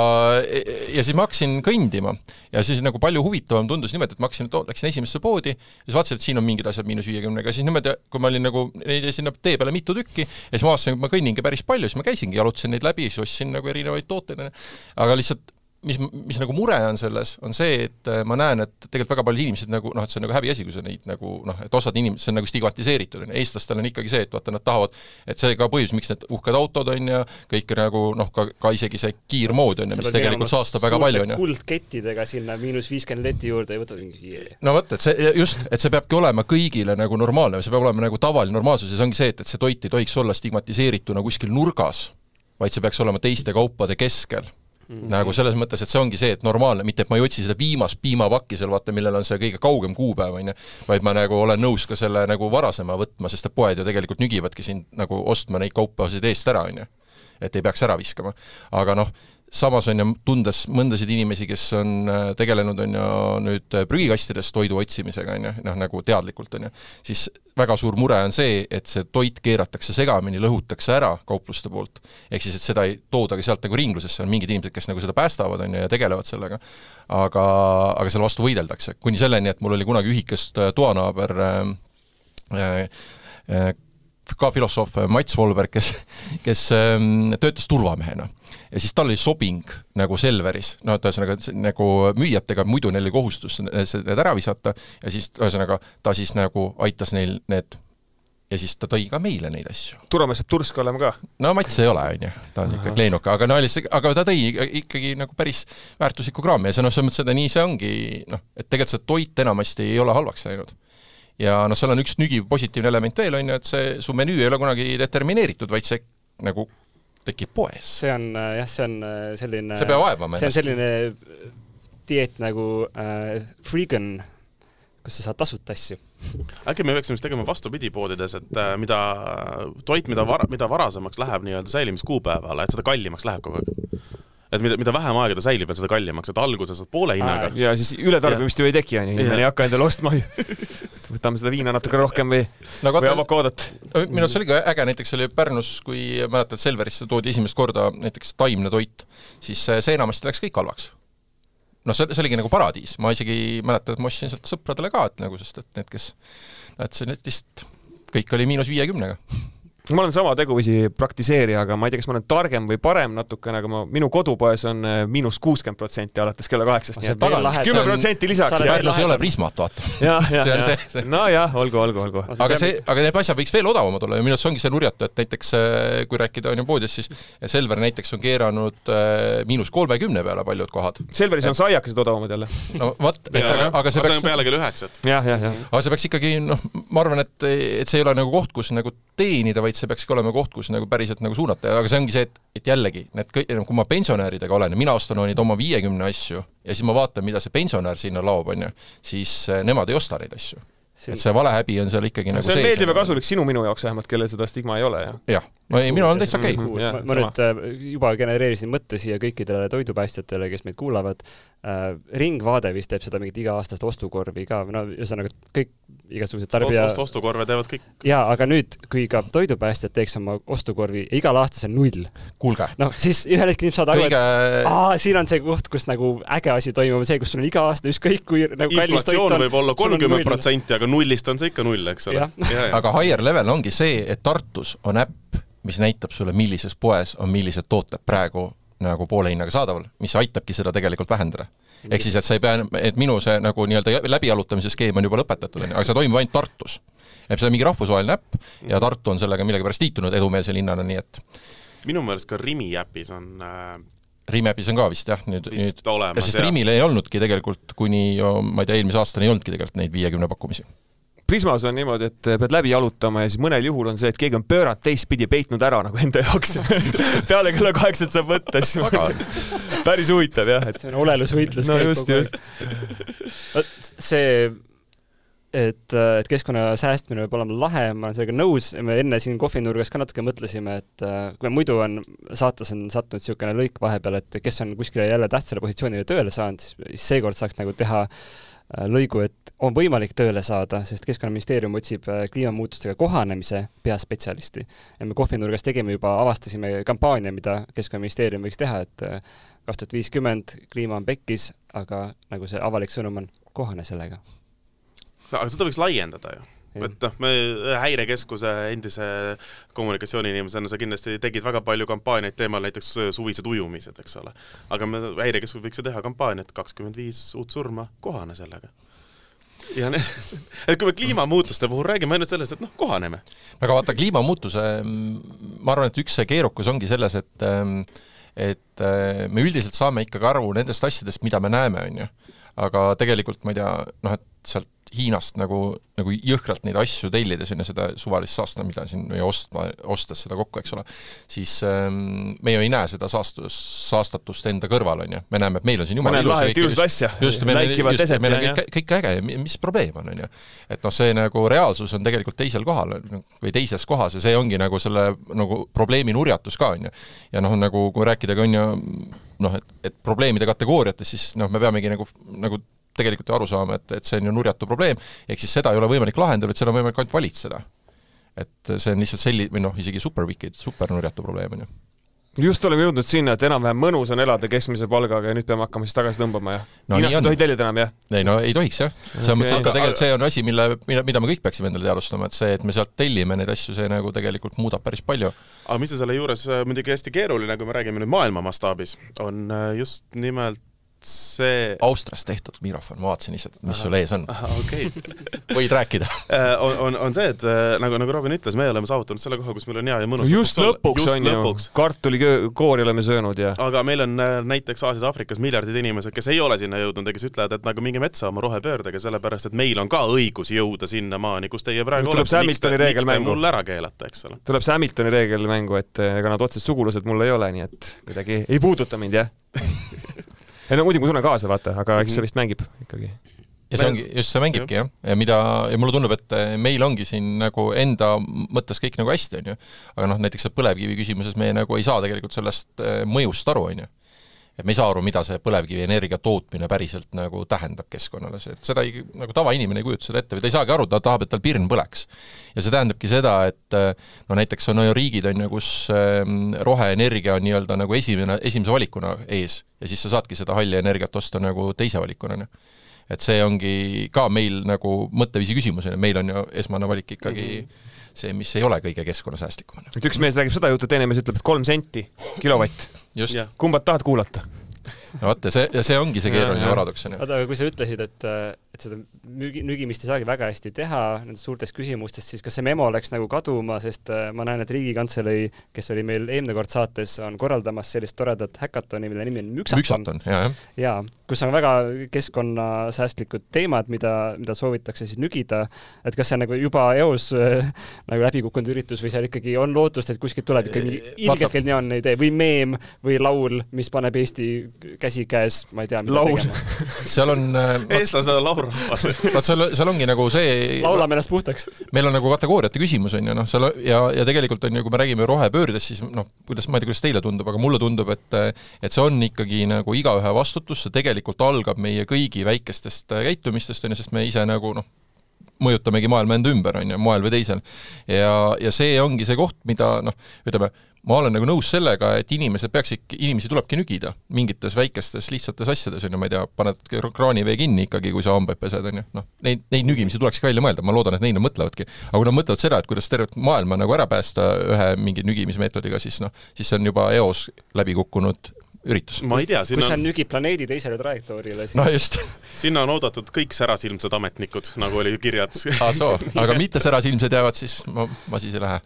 S3: ja siis ma hakkasin kõndima ja siis nagu palju huvitavam tundus niimoodi, et ma hakkasin, läksin esimesse poodi ja siis vaatasin, et siin on mingid asjad miinus viiekümnega, siis niimoodi, kui ma olin nagu neid sinna tee peale mitu tükki ja siis ma vaatasin, et ma kõnningi päris palju, siis ma käisingi, jalutasin neid läbi, siis ostsin nagu erinevaid tooteid, aga lihtsalt mis, mis nagu mure on selles, on see, et äh, ma näen, et tegelikult väga paljud inimesed nagu noh, et see on nagu häbiasi, kui sa neid nagu noh, et osad inimesed, see on nagu stigmatiseeritud, on ju, eestlastel on ikkagi see, et vaata, nad tahavad, et see ka põhjus, miks need uhked autod on ju, kõik nagu noh, ka, ka isegi see kiirmood on ju, mis tegelikult saastab väga palju, on ju.
S2: kuldkettidega sinna miinus viiskümmend leti juurde ja võtad mingi yeah.
S3: no vot, et see just, et see peabki olema kõigile nagu normaalne, see peab olema nagu tavaline normaalsus ja see ongi see, et, et see toit ei tohiks olla stigmatiseerituna kuskil nurgas, vaid see peaks olema teiste kaupade keskel Mm -hmm. nagu selles mõttes, et see ongi see, et normaalne, mitte et ma ei otsi seda viimast piimapakki seal, vaata, millel on see kõige kaugem kuupäev, on ju, vaid ma nagu olen nõus ka selle nagu varasema võtma, sest et poed ju tegelikult nügivadki sind nagu ostma neid kaupasid eest ära, on ju. et ei peaks ära viskama. aga noh, samas on ju, tundes mõndasid inimesi, kes on äh, tegelenud, on ju, nüüd äh, prügikastidest toidu otsimisega, on ju, noh nagu teadlikult, on ju, siis väga suur mure on see, et see toit keeratakse segamini, lõhutakse ära kaupluste poolt. ehk siis, et seda ei tooda ka sealt nagu ringlusesse, on mingid inimesed, kes nagu seda päästavad, on ju, ja tegelevad sellega. aga, aga selle vastu võideldakse, kuni selleni, et mul oli kunagi ühikest äh, toanaaber äh, äh, ka filosoof Mats Volberg, kes, kes ähm, töötas turvamehena. Ja siis tal oli sobing nagu Selveris, no et ühesõnaga nagu müüjatega, muidu neil oli kohustus need ära visata ja siis ühesõnaga ta siis nagu aitas neil need ja siis ta tõi ka meile neid asju.
S4: turvamees saab tursk olema ka?
S3: no Mats ei ole, on ju, ta on ikka kleinuka, aga no lihtsalt, aga ta tõi ikkagi nagu päris väärtuslikku kraami ja see noh, selles mõttes, et nii see ongi noh, et tegelikult see toit enamasti ei ole halvaks läinud ja noh, seal on üks nügiv positiivne element veel, on ju, et see, su menüü ei ole kunagi determineeritud, vaid see nagu tekib poes.
S2: see on äh, jah, see on äh, selline
S3: see peab vaevama
S2: ennast. see on selline dieet nagu äh, Freegan, kus sa saad tasuta asju.
S1: äkki me peaksime siis tegema vastupidi poodides, et äh, mida, toit, mida vara, mida varasemaks läheb nii-öelda säilimiskuupäevale, et seda kallimaks läheb kogu aeg et mida, mida vähem aega ta säilib, et seda kallimaks, et alguses saad poole hinnaga.
S4: ja siis ületarbimist ju ei teki, onju, inimene ei hakka endale ostma. Võtame seda viina natuke rohkem või no,, või avokaadot.
S3: minu arust see oli ka äge, näiteks oli Pärnus, kui mäletad, Selverisse toodi esimest korda näiteks taimne toit, siis see enamasti läks kõik halvaks. Noh, see, see oligi nagu paradiis, ma isegi mäletan, et ma ostsin sealt sõpradele ka, et nagu, sest et need, kes näitasid netist, kõik oli miinus viiekümnega
S4: ma olen sama teguviisi praktiseerija, aga ma ei tea, kas ma olen targem või parem natukene, aga ma, minu kodupoes on äh, miinus kuuskümmend protsenti alates kella kaheksast, nii et kümme protsenti lisaks.
S3: Pärnus ei ole Prismat, vaata. (laughs)
S4: see on see, see. nojah, olgu, olgu, olgu.
S3: aga see, aga need asjad võiks veel odavamad olla ja minu arust see ongi see nurjatu, et näiteks äh, kui rääkida on ju poodist, siis Selver näiteks on keeranud äh, miinus kolmekümne peale paljud kohad.
S4: Selveris on saiakesed odavamad jälle.
S3: no vot, et aga, aga see peaks.
S1: peale kell üheksat.
S3: aga see peaks ikkagi noh, ma arvan, et, et see ei ole nagu koht, kus nagu teenida, vaid see peakski olema koht, kus nagu päriselt nagu suunata, aga see ongi see, et, et jällegi, need kõik, kui ma pensionäridega olen ja mina ostan neid oma viiekümne asju ja siis ma vaatan, mida see pensionär sinna laob, on ju, siis eh, nemad ei osta neid asju et see valehäbi on seal ikkagi nagu
S4: see on meeldiv ja kasulik sinu minu jaoks vähemalt, kellel seda stigma ei ole, jah?
S3: jah, no ei, minul on täitsa okei okay.
S2: mm. -hmm. ma, ma nüüd äh, juba genereerisin mõtte siia kõikidele toidupäästjatele, kes meid kuulavad äh,. Ringvaade vist teeb seda mingit iga-aastast ostukorvi ka, no ühesõnaga kõik igasugused tarbija
S1: ost, ostukorve teevad kõik.
S2: jaa, aga nüüd, kui ka toidupäästjad teeks oma ostukorvi ja igal aastal see on null.
S3: kuulge.
S2: noh, siis ühel hetkel inimesed saavad aru Kõige..., et aa, siin on see koht, kus nagu äge asi toimub, see, kus sul on iga aasta ükskõik kui nagu kallis toit
S1: on. võib olla kolmkümmend protsenti, aga nullist on see ikka null, eks ole.
S3: aga higher level ongi see, et Tartus on äpp, mis näitab sulle, millises poes on millised tooted praegu nagu poole hinnaga saadaval, mis aitabki seda tegelikult vähendada. Ehk siis, et sa ei pea, et minu see nagu nii-öelda läbijalutamise skeem on juba lõpetatud, aga see toimub ainult Tartus. et see on mingi rahvusvaheline äpp ja Tartu on sellega millegipärast liitunud edumeelse linnana, nii et
S1: minu meelest ka Rimi äpis on äh
S3: Rimi äpis on ka vist jah, nüüd,
S1: nüüd,
S3: sest Rimil ei olnudki tegelikult kuni, ma ei tea, eelmise aastani ei olnudki tegelikult neid viiekümne pakkumisi
S4: Prismas on niimoodi, et pead läbi jalutama ja siis mõnel juhul on see, et keegi on pööranud teistpidi, peitnud ära nagu enda jaoks. (laughs) Peale kella kaheksat saab võtta, siis päris huvitav jah,
S2: et see on olelusvõitlus
S4: no just, just.
S2: vot see et, et keskkonna säästmine peab olema lahe, ma olen sellega nõus, me enne siin kohvinurgas ka natuke mõtlesime, et kui me muidu on, saates on sattunud niisugune lõik vahepeal, et kes on kuskile jälle tähtsale positsioonile tööle saanud, siis seekord saaks nagu teha äh, Äh, lõigu, et on võimalik tööle saada, sest Keskkonnaministeerium otsib äh, kliimamuutustega kohanemise peaspetsialisti. ja me kohvinurgas tegime juba, avastasime kampaania, mida Keskkonnaministeerium võiks teha, et äh, kaks tuhat viiskümmend kliima on pekkis, aga nagu see avalik sõnum on, kohane sellega.
S1: Aga seda võiks laiendada ju et noh, me Häirekeskuse endise kommunikatsiooniinimesena sa kindlasti tegid väga palju kampaaniaid teemal näiteks suvised ujumised, eks ole. aga me, Häirekeskus võiks ju teha kampaaniat kakskümmend viis uut surma, kohane sellega ja need, (laughs) et kui me kliimamuutuste puhul räägime ainult sellest, et noh, kohaneme.
S3: aga vaata, kliimamuutuse, ma arvan, et üks see keerukus ongi selles, et et me üldiselt saame ikkagi aru nendest asjadest, mida me näeme, on ju. aga tegelikult ma ei tea, noh, et sealt Hiinast nagu, nagu jõhkralt neid asju tellides, on ju, seda suvalist saasta, mida siin või ostma, ostes seda kokku, eks ole, siis ähm, me ju ei näe seda saastus, saastatust enda kõrval, on ju. me näeme, et meil on siin jumala
S4: ilus ilusat asja,
S3: läikivat eset, meil on kõik, kõik äge ja mis probleem on, on ju. et noh, see nagu reaalsus on tegelikult teisel kohal või teises kohas ja see ongi nagu selle nagu probleemi nurjatus ka, on ju. ja noh, nagu kui rääkida ka, on ju, noh, et, et probleemide kategooriates, siis noh, me peamegi nagu, nagu tegelikult ju aru saama, et, et see on ju nurjatu probleem, ehk siis seda ei ole võimalik lahendada, vaid seda on võimalik ainult valitseda. et see on lihtsalt selli-, või noh, isegi super wicked, super nurjatu probleem, on ju
S4: just oleme jõudnud sinna, et enam-vähem mõnus on elada keskmise palgaga ja nüüd peame hakkama siis tagasi tõmbama, jah no,? Hiinast ei tohi tellida enam, jah?
S3: ei no ei tohiks jah, selles mõttes, et tegelikult see on asi, mille, mille, mida me kõik peaksime endale teadvustama, et see, et me sealt tellime neid asju, see nagu tegelikult muudab päris palju.
S1: aga mis on selle juures äh, muidugi hästi keeruline, kui me räägime nüüd maailma mastaabis, on äh, just nimelt see
S3: Austrias tehtud mikrofon, ma vaatasin lihtsalt, mis sul ees on.
S1: okei. (laughs)
S3: Võid rääkida.
S1: Äh, on, on, on see, et äh, nagu, nagu Robin ütles, me oleme saavutanud selle koha, kus meil on hea ja mõnus
S4: just lõpuks
S1: just
S4: on ju. kartulikoori oleme söönud ja
S1: aga meil on äh, näiteks Aasias-Aafrikas miljardid inimesed, kes ei ole sinna jõudnud ja kes ütlevad, et nagu minge metsa oma rohepöördega, sellepärast et meil on ka õigus jõuda sinnamaani, kus teie praegu
S4: Tuleb see Hamiltoni reegel mängu.
S1: mul ära keelata, eks ole.
S4: tuleb see Hamiltoni reegel mängu, et ega nad otsesed sugulased mul ei ole, nii et kuidagi ei puuduta mind, jah (laughs) ei no muidugi ma tunnen kaasa, vaata, aga eks see vist mängib ikkagi.
S3: ja see ongi, just see mängibki jah, ja mida, ja mulle tundub, et eh, meil ongi siin nagu enda mõttes kõik nagu hästi, on ju. aga noh, näiteks see põlevkivi küsimuses me nagu ei saa tegelikult sellest eh, mõjust aru, on ju. Et me ei saa aru, mida see põlevkivienergia tootmine päriselt nagu tähendab keskkonnale, see, et seda ei, nagu tavainimene ei kujuta seda ette või ta ei saagi aru, ta tahab, et tal pirn põleks. ja see tähendabki seda, et eh, no näiteks on ju riigid, on ju, kus ähm, roheenergia on nii-öelda nagu esimene, esimese valikuna ees ja siis sa saadki seda halli energiat osta nagu teise valikuna, on ju et see ongi ka meil nagu mõtteviisi küsimus, on ju, meil on ju esmane valik ikkagi mm -hmm. see, mis ei ole kõige keskkonnasäästlikum, on ju.
S4: et üks mees räägib seda juttu, teine mees ütleb, et kolm senti kilovatt.
S3: Just,
S4: kumba tahad kuulata?
S3: no vot, ja see, ja see ongi see keeruline paradoks, on ju.
S2: oota, aga kui sa ütlesid, et, et seda müügi, nügimist ei saagi väga hästi teha nendest suurtest küsimustest, siis kas see memo läks nagu kaduma, sest äh, ma näen, et Riigikantselei, kes oli meil eelmine kord saates, on korraldamas sellist toredat häkatoni, mille nimi on Müksaton.
S3: müksaton, jaa, jah.
S2: jaa, kus on väga keskkonnasäästlikud teemad, mida, mida soovitakse siis nügida, et kas see on nagu juba eos äh, nagu läbi kukkunud üritus või seal ikkagi on lootust, et kuskilt tuleb ikka mingi
S3: Vaata-
S2: ilgelt geniaalne idee või meem või laul, mis paneb Eesti käsikäes, ma ei tea, mida
S4: Laul.
S2: tegema. (laughs)
S3: seal on äh,
S1: eestlased on laulrahvas
S3: vaat seal, seal ongi nagu see
S2: laulame ennast puhtaks.
S3: meil on nagu kategooriate küsimus, on ju, noh, seal ja, ja tegelikult on ju, kui me räägime rohepöördest, siis noh, kuidas, ma ei tea, kuidas teile tundub, aga mulle tundub, et et see on ikkagi nagu igaühe vastutus, see tegelikult algab meie kõigi väikestest käitumistest, on ju, sest me ise nagu noh, mõjutamegi maailma enda ümber, on ju, moel või teisel. ja, ja see ongi see koht, mida noh, ütleme, ma olen nagu nõus sellega, et inimesed peaksid, inimesi tulebki nügida mingites väikestes lihtsates asjades, on ju, ma ei tea, paned kraanivee kinni ikkagi, kui sa hambaid pesed, on ju, noh, neid, neid nügimisi tulekski välja mõelda, ma loodan, et neid nad mõtlevadki. aga kui nad mõtlevad seda, et kuidas tervet maailma nagu ära päästa ühe mingi nügimismeetodiga, siis noh, siis see on juba eos läbi kukkunud üritus.
S1: ma ei tea,
S2: kui
S1: sinna
S2: sa
S1: on,
S2: nügid planeedi teisele trajektoorile, siis
S3: no just,
S1: sinna on oodatud kõik särasilmsed ametnikud, nagu oli kirjas
S3: aa soo, (laughs) aga mitte särasilmsed jäävad, siis ma, ma siis ei lähe.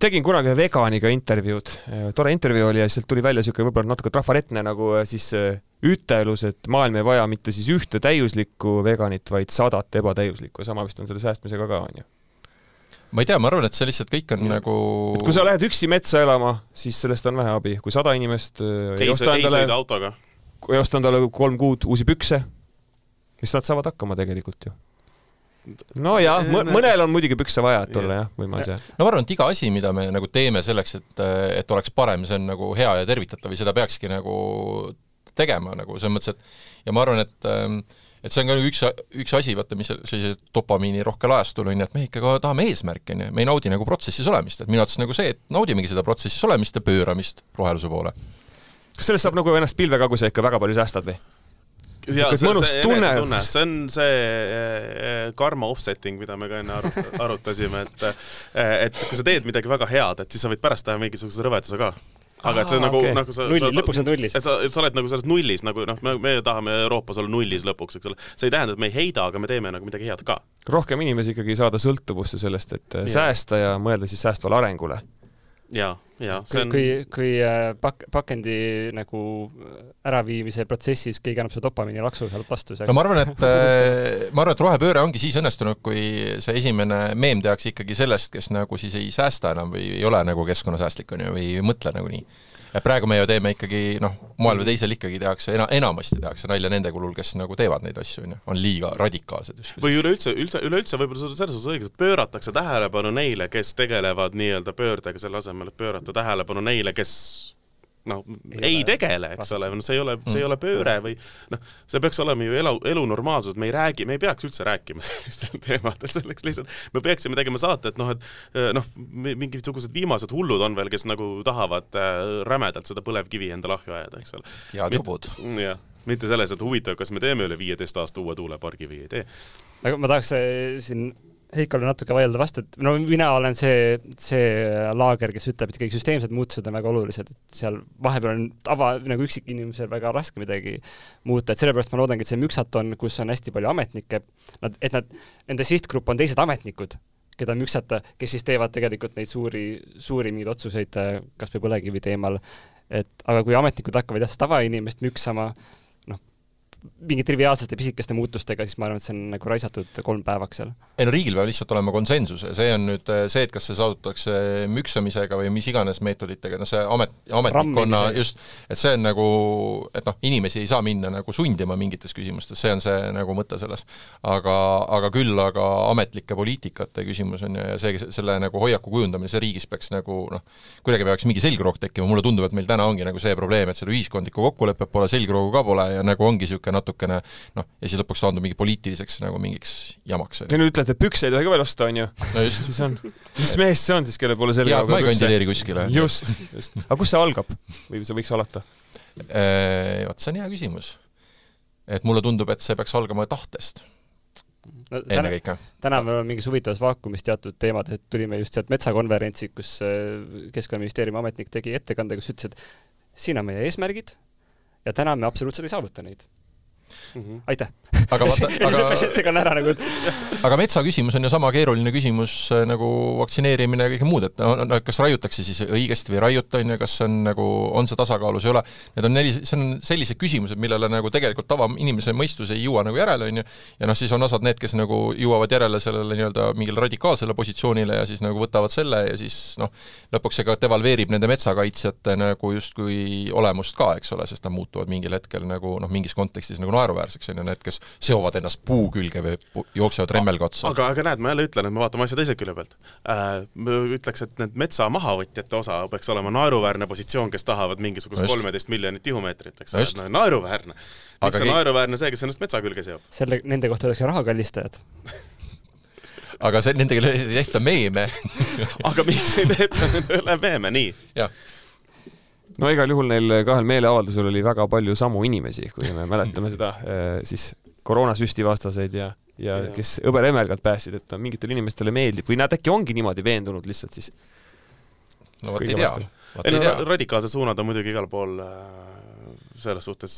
S4: tegin kunagi ühe veganiga intervjuud, tore intervjuu oli ja sealt tuli välja niisugune võib-olla natuke trafaretne nagu äh, siis äh, ütelus, et maailm ei vaja mitte siis ühte täiuslikku veganit, vaid sadat ebatäiuslikku sama vist on selle säästmisega ka, onju.
S3: Ma ei tea, ma arvan, et see lihtsalt kõik on
S4: Ja.
S3: nagu
S4: et kui sa lähed üksi metsa elama, siis sellest on vähe abi, kui sada inimest äh, ei
S1: ei,
S4: osta endale ei osta endale kolm kuud uusi pükse, siis nad saavad hakkama tegelikult ju. nojah, mõnel on muidugi pükse vaja, et olla jah, võimas jah.
S3: no ma arvan, et iga asi, mida me nagu teeme selleks, et, et oleks parem, see on nagu hea ja tervitatav ja seda peakski nagu tegema nagu selles mõttes, et ja ma arvan, et ähm, et see on ka üks, üks asi, vaata, mis sellise dopamiini rohkel ajastul on ju, et me ikkagi tahame eesmärke, on ju, me ei naudi nagu protsessis olemist, et minu arvates nagu see, et naudimegi seda protsessis olemist ja pööramist roheluse poole.
S4: kas sellest saab nagu ennast pilve ka, kui sa ikka väga palju säästad või?
S1: ja
S4: Sihuke
S1: see,
S4: mõnus
S1: see
S4: tunne.
S1: enesetunne, see on see eh, karma offsetting, mida me ka enne arut- arutasime, et eh, et kui sa teed midagi väga head, et siis sa võid pärast teha mingisuguse rõveduse ka. Aga et see
S4: Aa,
S1: nagu
S4: okei.
S1: nagu sa,
S2: nulli,
S1: sa
S2: lõpuks on nullis.
S1: et sa, et sa oled nagu selles nullis nagu noh, me, me tahame Euroopas olla nullis lõpuks, eks ole. see ei tähenda, et me ei heida, aga me teeme nagu midagi head ka.
S4: rohkem inimesi ikkagi saada sõltuvusse sellest, et äh,
S1: Jaa.
S4: säästa ja mõelda siis säästvale arengule.
S1: Ja, ja see
S2: kui
S1: on,
S2: kui, kui äh, pak-, pakendi nagu äraviimise protsessis keegi annab sulle dopamiini laksu sealt vastu,
S3: no ma arvan, et (laughs) äh, ma arvan, et rohepööre ongi siis õnnestunud, kui see esimene meem tehakse ikkagi sellest, kes nagu siis ei säästa enam või ei ole nagu keskkonnasäästlik, on ju, või ei mõtle nagu nii. Et praegu me ju teeme ikkagi noh, moel või teisel ikkagi tehakse, ena-, enamasti tehakse nalja nende kulul, kes nagu teevad neid asju, on ju, on liiga radikaalsed just.
S1: või üleüldse, üldse, üleüldse võib-olla sul on selles suhtes õigus, et pööratakse tähelepanu neile, kes tegelevad nii-öelda pöördega, selle asemel, et pöörata tähelepanu neile, kes noh,
S2: Ei ole
S1: tegele, eks ole, no see ei ole, see ei ole pööre või noh, see peaks olema ju elu, elu normaalsus, me ei räägi, me ei peaks üldse rääkima (laughs) sellistel teemadel, selleks lihtsalt me peaksime tegema saate, et noh, et eh, noh, mingisugused viimased hullud on veel, kes nagu tahavad äh, rämedalt seda põlevkivi endale ahju ajada, eks ole.
S3: head jobud.
S1: jah, mitte selles, et huvitav, kas me teeme üle viieteist aasta uue tuulepargi või ei tee.
S2: aga ma tahaks äh, siin Heikole natuke vaielda vastu, et no mina olen see, see laager, kes ütleb, et ikkagi süsteemsed muutused on väga olulised, et seal vahepeal on tava, nagu üksikinimesel väga raske midagi muuta, et sellepärast ma loodangi, et see müksaton, kus on hästi palju ametnikke, nad, et nad, nende sihtgrupp on teised ametnikud, keda müksata, kes siis teevad tegelikult neid suuri, suuri mingeid otsuseid kas või põlevkivi teemal, et aga kui ametnikud hakkavad jah, tavainimest müksama, mingi triviaalsete pisikeste muutustega, siis ma arvan, et see on nagu raisatud kolm päevaks seal.
S3: ei no riigil peab lihtsalt olema konsensus ja see on nüüd äh, see, et kas see saavutatakse müksamisega või mis iganes meetoditega, noh see amet, ametnikkonna just, et see on nagu, et noh, inimesi ei saa minna nagu sundima mingites küsimustes, see on see nagu mõte selles. aga, aga küll aga ametlike poliitikate küsimus on ju, ja see, selle nagu hoiaku kujundamine, see riigis peaks nagu noh, kuidagi peaks mingi selgroog tekkima, mulle tundub, et meil täna ongi nagu see probleem, et seda ühiskondlikku kokkulepet pole, selgroogu ka pole ja nagu ongi niisugune natukene noh, ja siis lõpuks taandub mingi poliitiliseks nagu mingiks jamaks.
S4: ja nüüd ütlete, et pükse ei tohi ka veel osta, on ju?
S3: no just.
S4: siis on, mis mees see on siis, kelle poole selga
S3: Jaak, ma ei kandideeri kuskile.
S4: just, just. (laughs) aga kus see algab või see võiks alata?
S3: Äh, vot see on hea küsimus. et mulle tundub, et see peaks algama tahtest no, ennekõike.
S2: täna me oleme mingis huvitavas vaakumis teatud teemades, et tulime just sealt metsakonverentsilt, kus äh, Keskkonnaministeeriumi ametnik tegi ettekande, kus ütles, et siin on meie eesmärgid ja täna me absoluutselt ei saavuta neid mm. -hmm. aitäh!
S3: aga vaata, (laughs) aga
S2: ettekanne ära nagu (laughs)
S3: aga metsa küsimus on ju sama keeruline küsimus äh, nagu vaktsineerimine ja kõike muud, et no, no kas raiutakse siis õigesti või ei raiuta, on ju, kas see on nagu, on see tasakaalus, ei ole, need on neli, see on sellised küsimused, millele nagu tegelikult tavainimese mõistus ei jõua nagu järele, on ju, ja noh, siis on osad need, kes nagu jõuavad järele sellele nii-öelda mingile radikaalsele positsioonile ja siis nagu võtavad selle ja siis noh, lõpuks see ka devalveerib nende metsakaitsjate nagu justkui olemust ka, eks ole, sest nad muutuvad mingil hetkel nagu noh, mingis kontekstis nagu naeruväärseks, on ju, need, kes seovad ennast puu külge või jooksevad remmelga otsa.
S1: aga, aga näed, ma jälle ütlen, et me vaatame asja teise külje pealt äh,. Ma ütleks, et need metsa mahavõtjate osa peaks olema naeruväärne positsioon, kes tahavad mingisugust kolmeteist miljonit tihumeetrit, eks ole, no, naeruväärne. miks on naeruväärne see, kes ennast metsa külge seob?
S2: selle, nende kohta oleks ju rahakallistajad (laughs)
S3: aga see, nendega ei tehta meeme (laughs)
S1: aga miks ei tehta nende üle meeme, nii?
S3: jah
S4: no igal juhul neil kahel meeleavaldusel oli väga palju samu inimesi, kui me mäletame seda eh, siis koroonasüsti vastaseid ja, ja, ja kes hõberemmelgalt päästsid, et mingitel inimestele meeldib või nad äkki ongi niimoodi veendunud lihtsalt siis.
S3: no vot ei tea.
S1: ei no radikaalsed suunad on muidugi igal pool äh, selles suhtes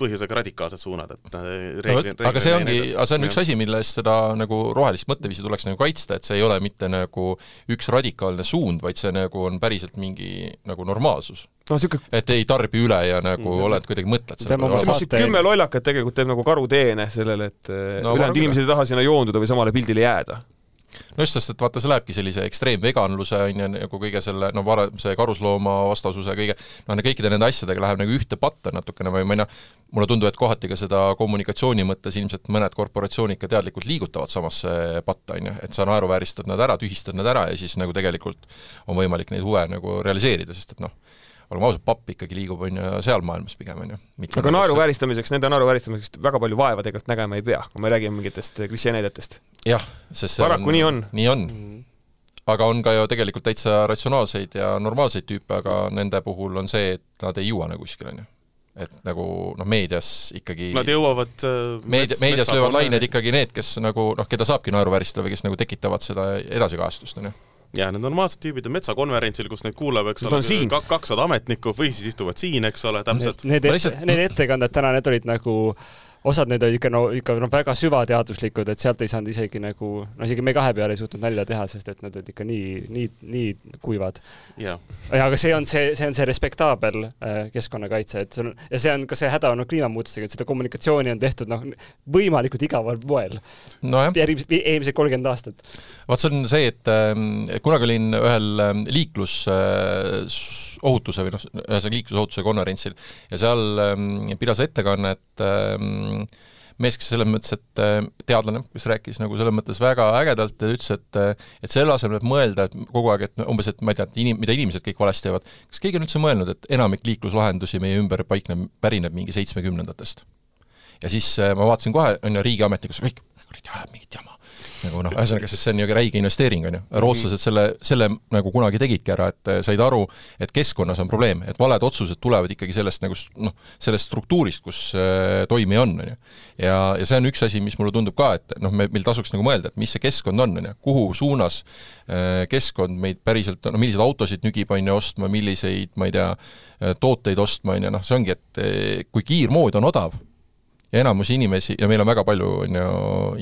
S1: põhjusega radikaalsed suunad, et
S3: äh, reegli, no, aga see ongi, aga see on üks asi, mille eest seda nagu rohelist mõtteviisi tuleks nagu kaitsta, et see ei ole mitte nagu üks radikaalne suund, vaid see nagu on päriselt mingi nagu normaalsus.
S4: No sihuke
S3: et ei tarbi üle ja nagu mm. -hmm. oled, kuidagi mõtled selle
S4: peale. Saate... kümme lollakat tegelikult teeb nagu karuteene sellele, et no, ülejäänud inimesed ei taha sinna joonduda või samale pildile jääda
S3: no just, sest et vaata, see lähebki sellise ekstreemveganluse, on ju, nagu kõige selle, no varem see karusloomavastasuse kõige, noh, kõikide nende asjadega läheb nagu ühte patta natukene või ma ei noh, mulle tundub, et kohati ka seda kommunikatsiooni mõttes ilmselt mõned korporatsioonid ka teadlikult liigutavad samasse patta, on ju, et sa naeruvääristad nad ära, tühistad nad ära ja siis nagu tegelikult on võimalik neid huve nagu realiseerida, sest et noh, olgem ausad, papp ikkagi liigub, on ju, seal maailmas pigem, on ju.
S4: aga naeruvääristamiseks, nende naeruvääristamiseks väga palju vaeva tegelikult nägema ei pea, kui me räägime mingitest klišeenäidetest.
S3: jah, sest
S4: paraku on, nii on.
S3: nii on mm. -hmm aga on ka ju tegelikult täitsa ratsionaalseid ja normaalseid tüüpe, aga nende puhul on see, et nad ei jõua nagu kuskile, on ju et nagu noh, meedias ikkagi
S1: Nad jõuavad
S3: äh, meedia, meedias löövad lained ikkagi need, kes nagu noh, keda saabki naeruvääristada või kes nagu tekitavad seda edasikajastust, on ju
S1: jah, need normaalsed tüübid on metsakonverentsil, kus neid kuulab, eks ole, kakssada ametnikku või siis istuvad siin, eks ole, täpselt.
S2: Need, need, ette, need ettekanded täna, need olid nagu osad need olid ikka no ikka noh, väga süvateaduslikud, et sealt ei saanud isegi nagu, no isegi me kahe peale ei suutnud nalja teha, sest et nad olid ikka nii, nii, nii kuivad. ja aga see on see, see on see respektaabel äh, keskkonnakaitse, et see on, ja see on ka see häda olnud kliimamuutustega, et seda kommunikatsiooni on tehtud noh, võimalikult igaval moel
S3: no.
S2: eelmised kolmkümmend aastat.
S3: vot see on see, et äh, kunagi olin ühel äh, liiklusohutuse äh, või noh, ühesõnaga liiklusohutuse konverentsil ja seal äh, pidas ettekannet äh, mees, kes selles mõttes, et äh, teadlane, kes rääkis nagu selles mõttes väga ägedalt ja ütles, et äh, et selle asemel, et mõelda, et kogu aeg, et umbes, et ma ei tea, et inim-, mida inimesed kõik valesti teevad, kas keegi on üldse mõelnud, et enamik liikluslahendusi meie ümber paikneb, pärineb mingi seitsmekümnendatest? ja siis äh, ma vaatasin kohe, on ju, riigiametnikus, kõik kuradi ajab mingit jama nagu noh, ühesõnaga, sest see on ju räige investeering, on ju. rootslased selle, selle nagu kunagi tegidki ära, et äh, said aru, et keskkonnas on probleem, et valed otsused tulevad ikkagi sellest nagu noh, sellest struktuurist, kus äh, toimija on, on ju. ja, ja see on üks asi, mis mulle tundub ka, et noh, me, meil tasuks nagu mõelda, et mis see keskkond on, on ju, kuhu suunas äh, keskkond meid päriselt, no milliseid autosid nügib, on ju, ostma, milliseid, ma ei tea, tooteid ostma, on ju, noh, see ongi, et kui kiirmood on odav, ja enamus inimesi, ja meil on väga palju, on ju,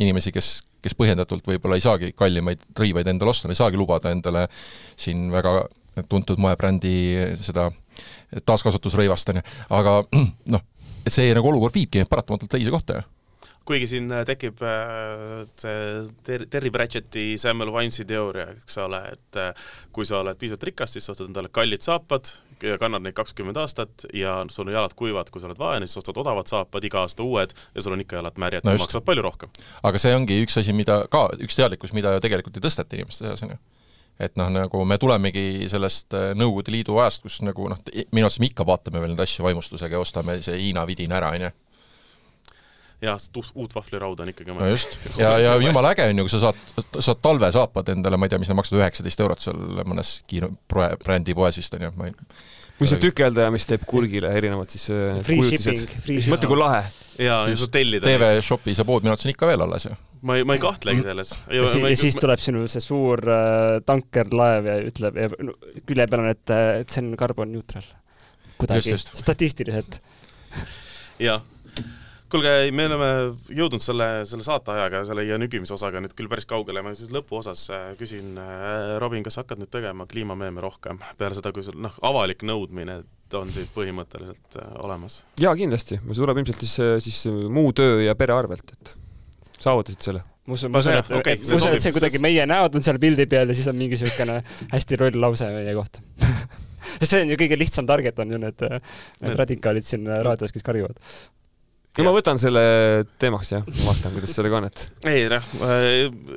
S3: inimesi, kes, kes põhjendatult võib-olla ei saagi kallimaid rõivaid endale osta, ei saagi lubada endale siin väga tuntud moebrändi seda taaskasutusrõivast, on ju, aga (clears throat) noh, see nagu olukord viibki paratamatult teise kohta ju
S1: kuigi siin äh, tekib äh, see Ter-, Terry Pratchetti Samuel Wimesi teooria, eks ole, et äh, kui sa oled piisavalt rikas, siis ostad endale kallid saapad ja kannad neid kakskümmend aastat ja sul on jalad kuivad, kui sa oled vaene, siis ostad odavad saapad, iga aasta uued ja sul on ikka jalad märjad no ja maksavad palju rohkem.
S3: aga see ongi üks asi, mida ka, üks teadlikkus, mida ju tegelikult ei tõsteta inimeste seas, on ju. Et noh, nagu me tulemegi sellest Nõukogude Liidu ajast, kus nagu noh, minu arust me ikka vaatame veel neid asju vaimustusega ja ostame see Hiina vidin ära, on ju
S1: jah, sest uut vahvlirauda on ikkagi
S3: no just, ja, ja jumala äge on ju, kui sa saad, saad talvesaapad endale, ma ei tea, mis need maksavad, üheksateist eurot seal mõnes kiino-, brändi poes vist on ju, ma ei
S4: või see tükeldaja, mis teeb kurgile erinevad siis
S2: äh, free shipping, free shipping.
S4: mõtle, kui lahe.
S1: jaa, ja saad tellida.
S3: TV-shopi see pood minu arvates on ikka veel alles ju.
S1: ma ei, ma ei kahtlegi selles.
S2: ja, si ja siis tuleb sinul see suur äh, tankerlaev ja ütleb ja no, külje peal on, et, et see on carbon neutral. kuidagi statistiliselt.
S1: jah kuulge, me oleme jõudnud selle, selle saateajaga, selle ja nügimise osaga nüüd küll päris kaugele, ma siis lõpuosas äh, küsin, äh, Robin, kas sa hakkad nüüd tegema kliimameeme rohkem, peale seda, kui sul noh, avalik nõudmine on siit põhimõtteliselt äh, olemas?
S4: jaa, kindlasti, see tuleb ilmselt siis, siis muu töö ja pere arvelt, et saavutasid selle.
S2: Ma usun, ma usun, et okay,, ma usun, et see kuidagi meie näod on seal pildi peal ja siis on mingi niisugune hästi roll lause meie kohta. Sest (laughs) see on ju kõige lihtsam target on ju need, need radikaalid siin raadios, kes karjuvad
S4: no ma võtan selle teemaks jah, ma vaatan, kuidas sellega on, et.
S1: ei noh,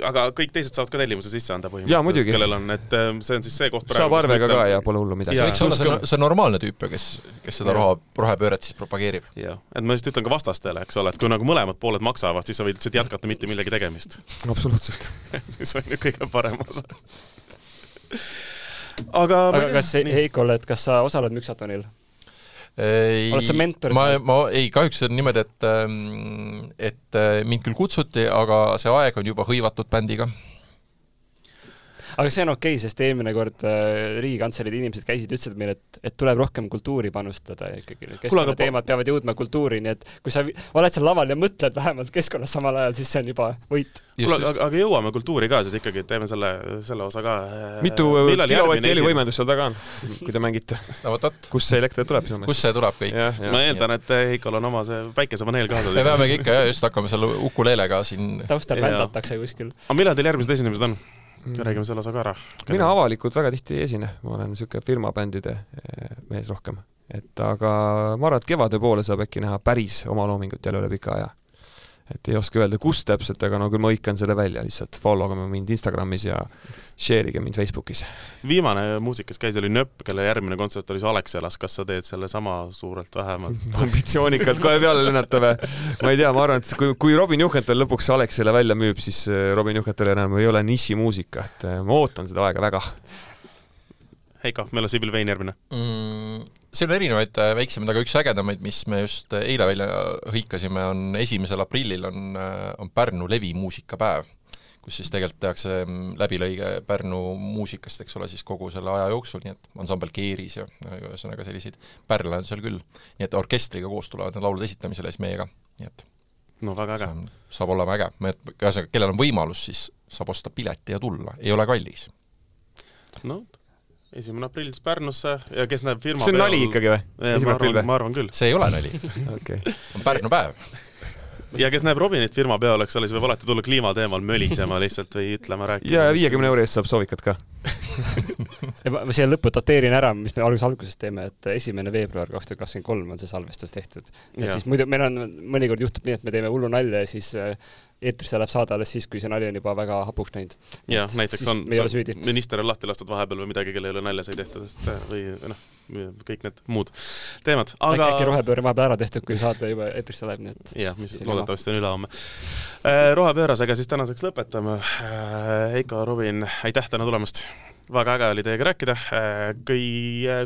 S1: aga kõik teised saavad ka tellimuse sisse anda
S4: põhimõtteliselt,
S1: kellel on, et äh, see on siis see koht
S4: saab arvega ka ja pole hullu midagi.
S3: see võiks olla see, see normaalne tüüp ju, kes, kes seda roha, rohepööret siis propageerib.
S1: jah, et ma just ütlen ka vastastele, eks ole, et kui nagu mõlemad pooled maksavad, siis sa võid lihtsalt jätkata mitte millegi tegemist.
S4: absoluutselt (laughs)
S1: see on ju kõige parem osa aga,
S2: aga kas Heiko, oled, kas sa osaled Müksatonil? Oled sa mentor?
S3: ma, ma ei, kahjuks on niimoodi, et, ähm, et äh, mind küll kutsuti, aga see aeg on juba hõivatud bändiga
S2: aga see on okei okay,, sest eelmine kord äh, Riigikantseleid inimesed käisid, ütlesid meile, et, et tuleb rohkem kultuuri panustada ikkagi. keskkonnateemad peavad jõudma kultuuri, nii et kui sa oled seal laval ja mõtled vähemalt keskkonnas samal ajal, siis see on juba võit.
S1: kuule, aga, aga jõuame kultuuri ka siis ikkagi, teeme selle, selle osa ka.
S4: mitu kilovatti helivõimendust seal taga on, kui te mängite
S3: no
S4: kust see elekter tuleb sinu
S3: meelest? kust see tuleb kõik?
S1: ma eeldan, et Heikol on oma see päikesepaneel kaasas.
S3: me peamegi ikka jah, just hakkame seal ukuleelega siin
S2: taustal vändatakse kuskil.
S1: aga millal teil järgmised esinemised on? Mm. räägime selle osa ka ära.
S4: mina avalikult väga tihti ei esine, ma olen niisugune firmabändide eh, mees rohkem. et aga ma arvan, et kevade poole saab äkki näha päris omaloomingut jälle üle pika aja et ei oska öelda, kus täpselt, aga no küll ma hõikan selle välja lihtsalt, follow ge mind Instagramis ja share ige mind Facebookis.
S1: viimane muusik, kes käis, oli Nööp, kelle järgmine kontsert oli Alexelas, kas sa teed selle sama suurelt vähemalt (laughs)
S4: ambitsioonikalt kohe peale lennata või? ma ei tea, ma arvan, et kui, kui Robin Juhkental lõpuks Alexele välja müüb, siis äh, Robin Juhkental enam ei ole nišimuusika, et äh, ma ootan seda aega väga.
S1: Heiko, millal Sibyl Vein järgmine
S3: mm,? Seal on erinevaid äh, väiksemaid, aga üks ägedamaid, mis me just äh, eile välja hõikasime, on esimesel aprillil on, äh, on Pärnu levimuusikapäev, kus siis tegelikult tehakse mm, läbilõige Pärnu muusikast, eks ole, siis kogu selle aja jooksul, nii et ansambel Keeris ja ühesõnaga selliseid pärle on seal küll. nii et orkestriga koos tulevad need laulude esitamisele siis meiega, nii et
S1: no väga äge.
S3: saab olema äge, ühesõnaga, kellel on võimalus, siis saab osta pileti ja tulla, ei ole kallis.
S1: no esimene aprill siis Pärnusse ja kes näeb firma
S4: see on nali ikkagi või?
S1: esimene aprill või? ma arvan küll.
S3: see ei ole nali
S4: okay.
S3: on Pärnu päev
S1: ja kes näeb Robinit firma peal, eks ole, siis võib alati tulla kliimateemal mölisema lihtsalt või ütlema, rääkima.
S4: ja viiekümne euro eest saab soovikat ka (laughs)
S2: ma, ma siia lõppu dateerin ära, mis me alguses alguses teeme, et esimene veebruar kaks tuhat kakskümmend kolm on see salvestus tehtud. et ja. siis muidu meil on, mõnikord juhtub nii, et me teeme hullu nalja ja siis äh, eetrisse läheb saade alles siis, kui see nali on juba väga hapuks läinud.
S1: jah, näiteks on, minister on lahti lastud vahepeal või midagi, kelle ei ole nalja sai tehtud, sest äh, või noh kõik need muud teemad,
S2: aga äkki rohepööre vahepeal ära tehtud, kui saade juba eetrisse läheb, nii et
S1: jah, mis loodetavasti on ülehomme. rohepöörasega siis tänaseks lõpetame. Heiko, Robin, aitäh täna tulemast! Väga äge oli teiega rääkida, kui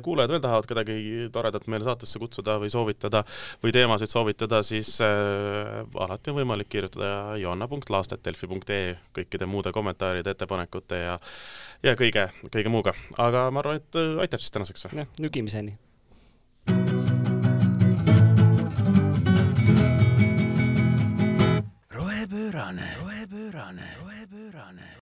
S1: kuulajad veel tahavad kedagi toredat meile saatesse kutsuda või soovitada või teemasid soovitada, siis äh, alati on võimalik kirjutada joanna.laastet.delfi.ee kõikide muude kommentaaride, ettepanekute ja ja kõige, kõige muuga. aga ma arvan, et äh, aitab siis tänaseks.
S2: jah, nügimiseni. rohepöörane.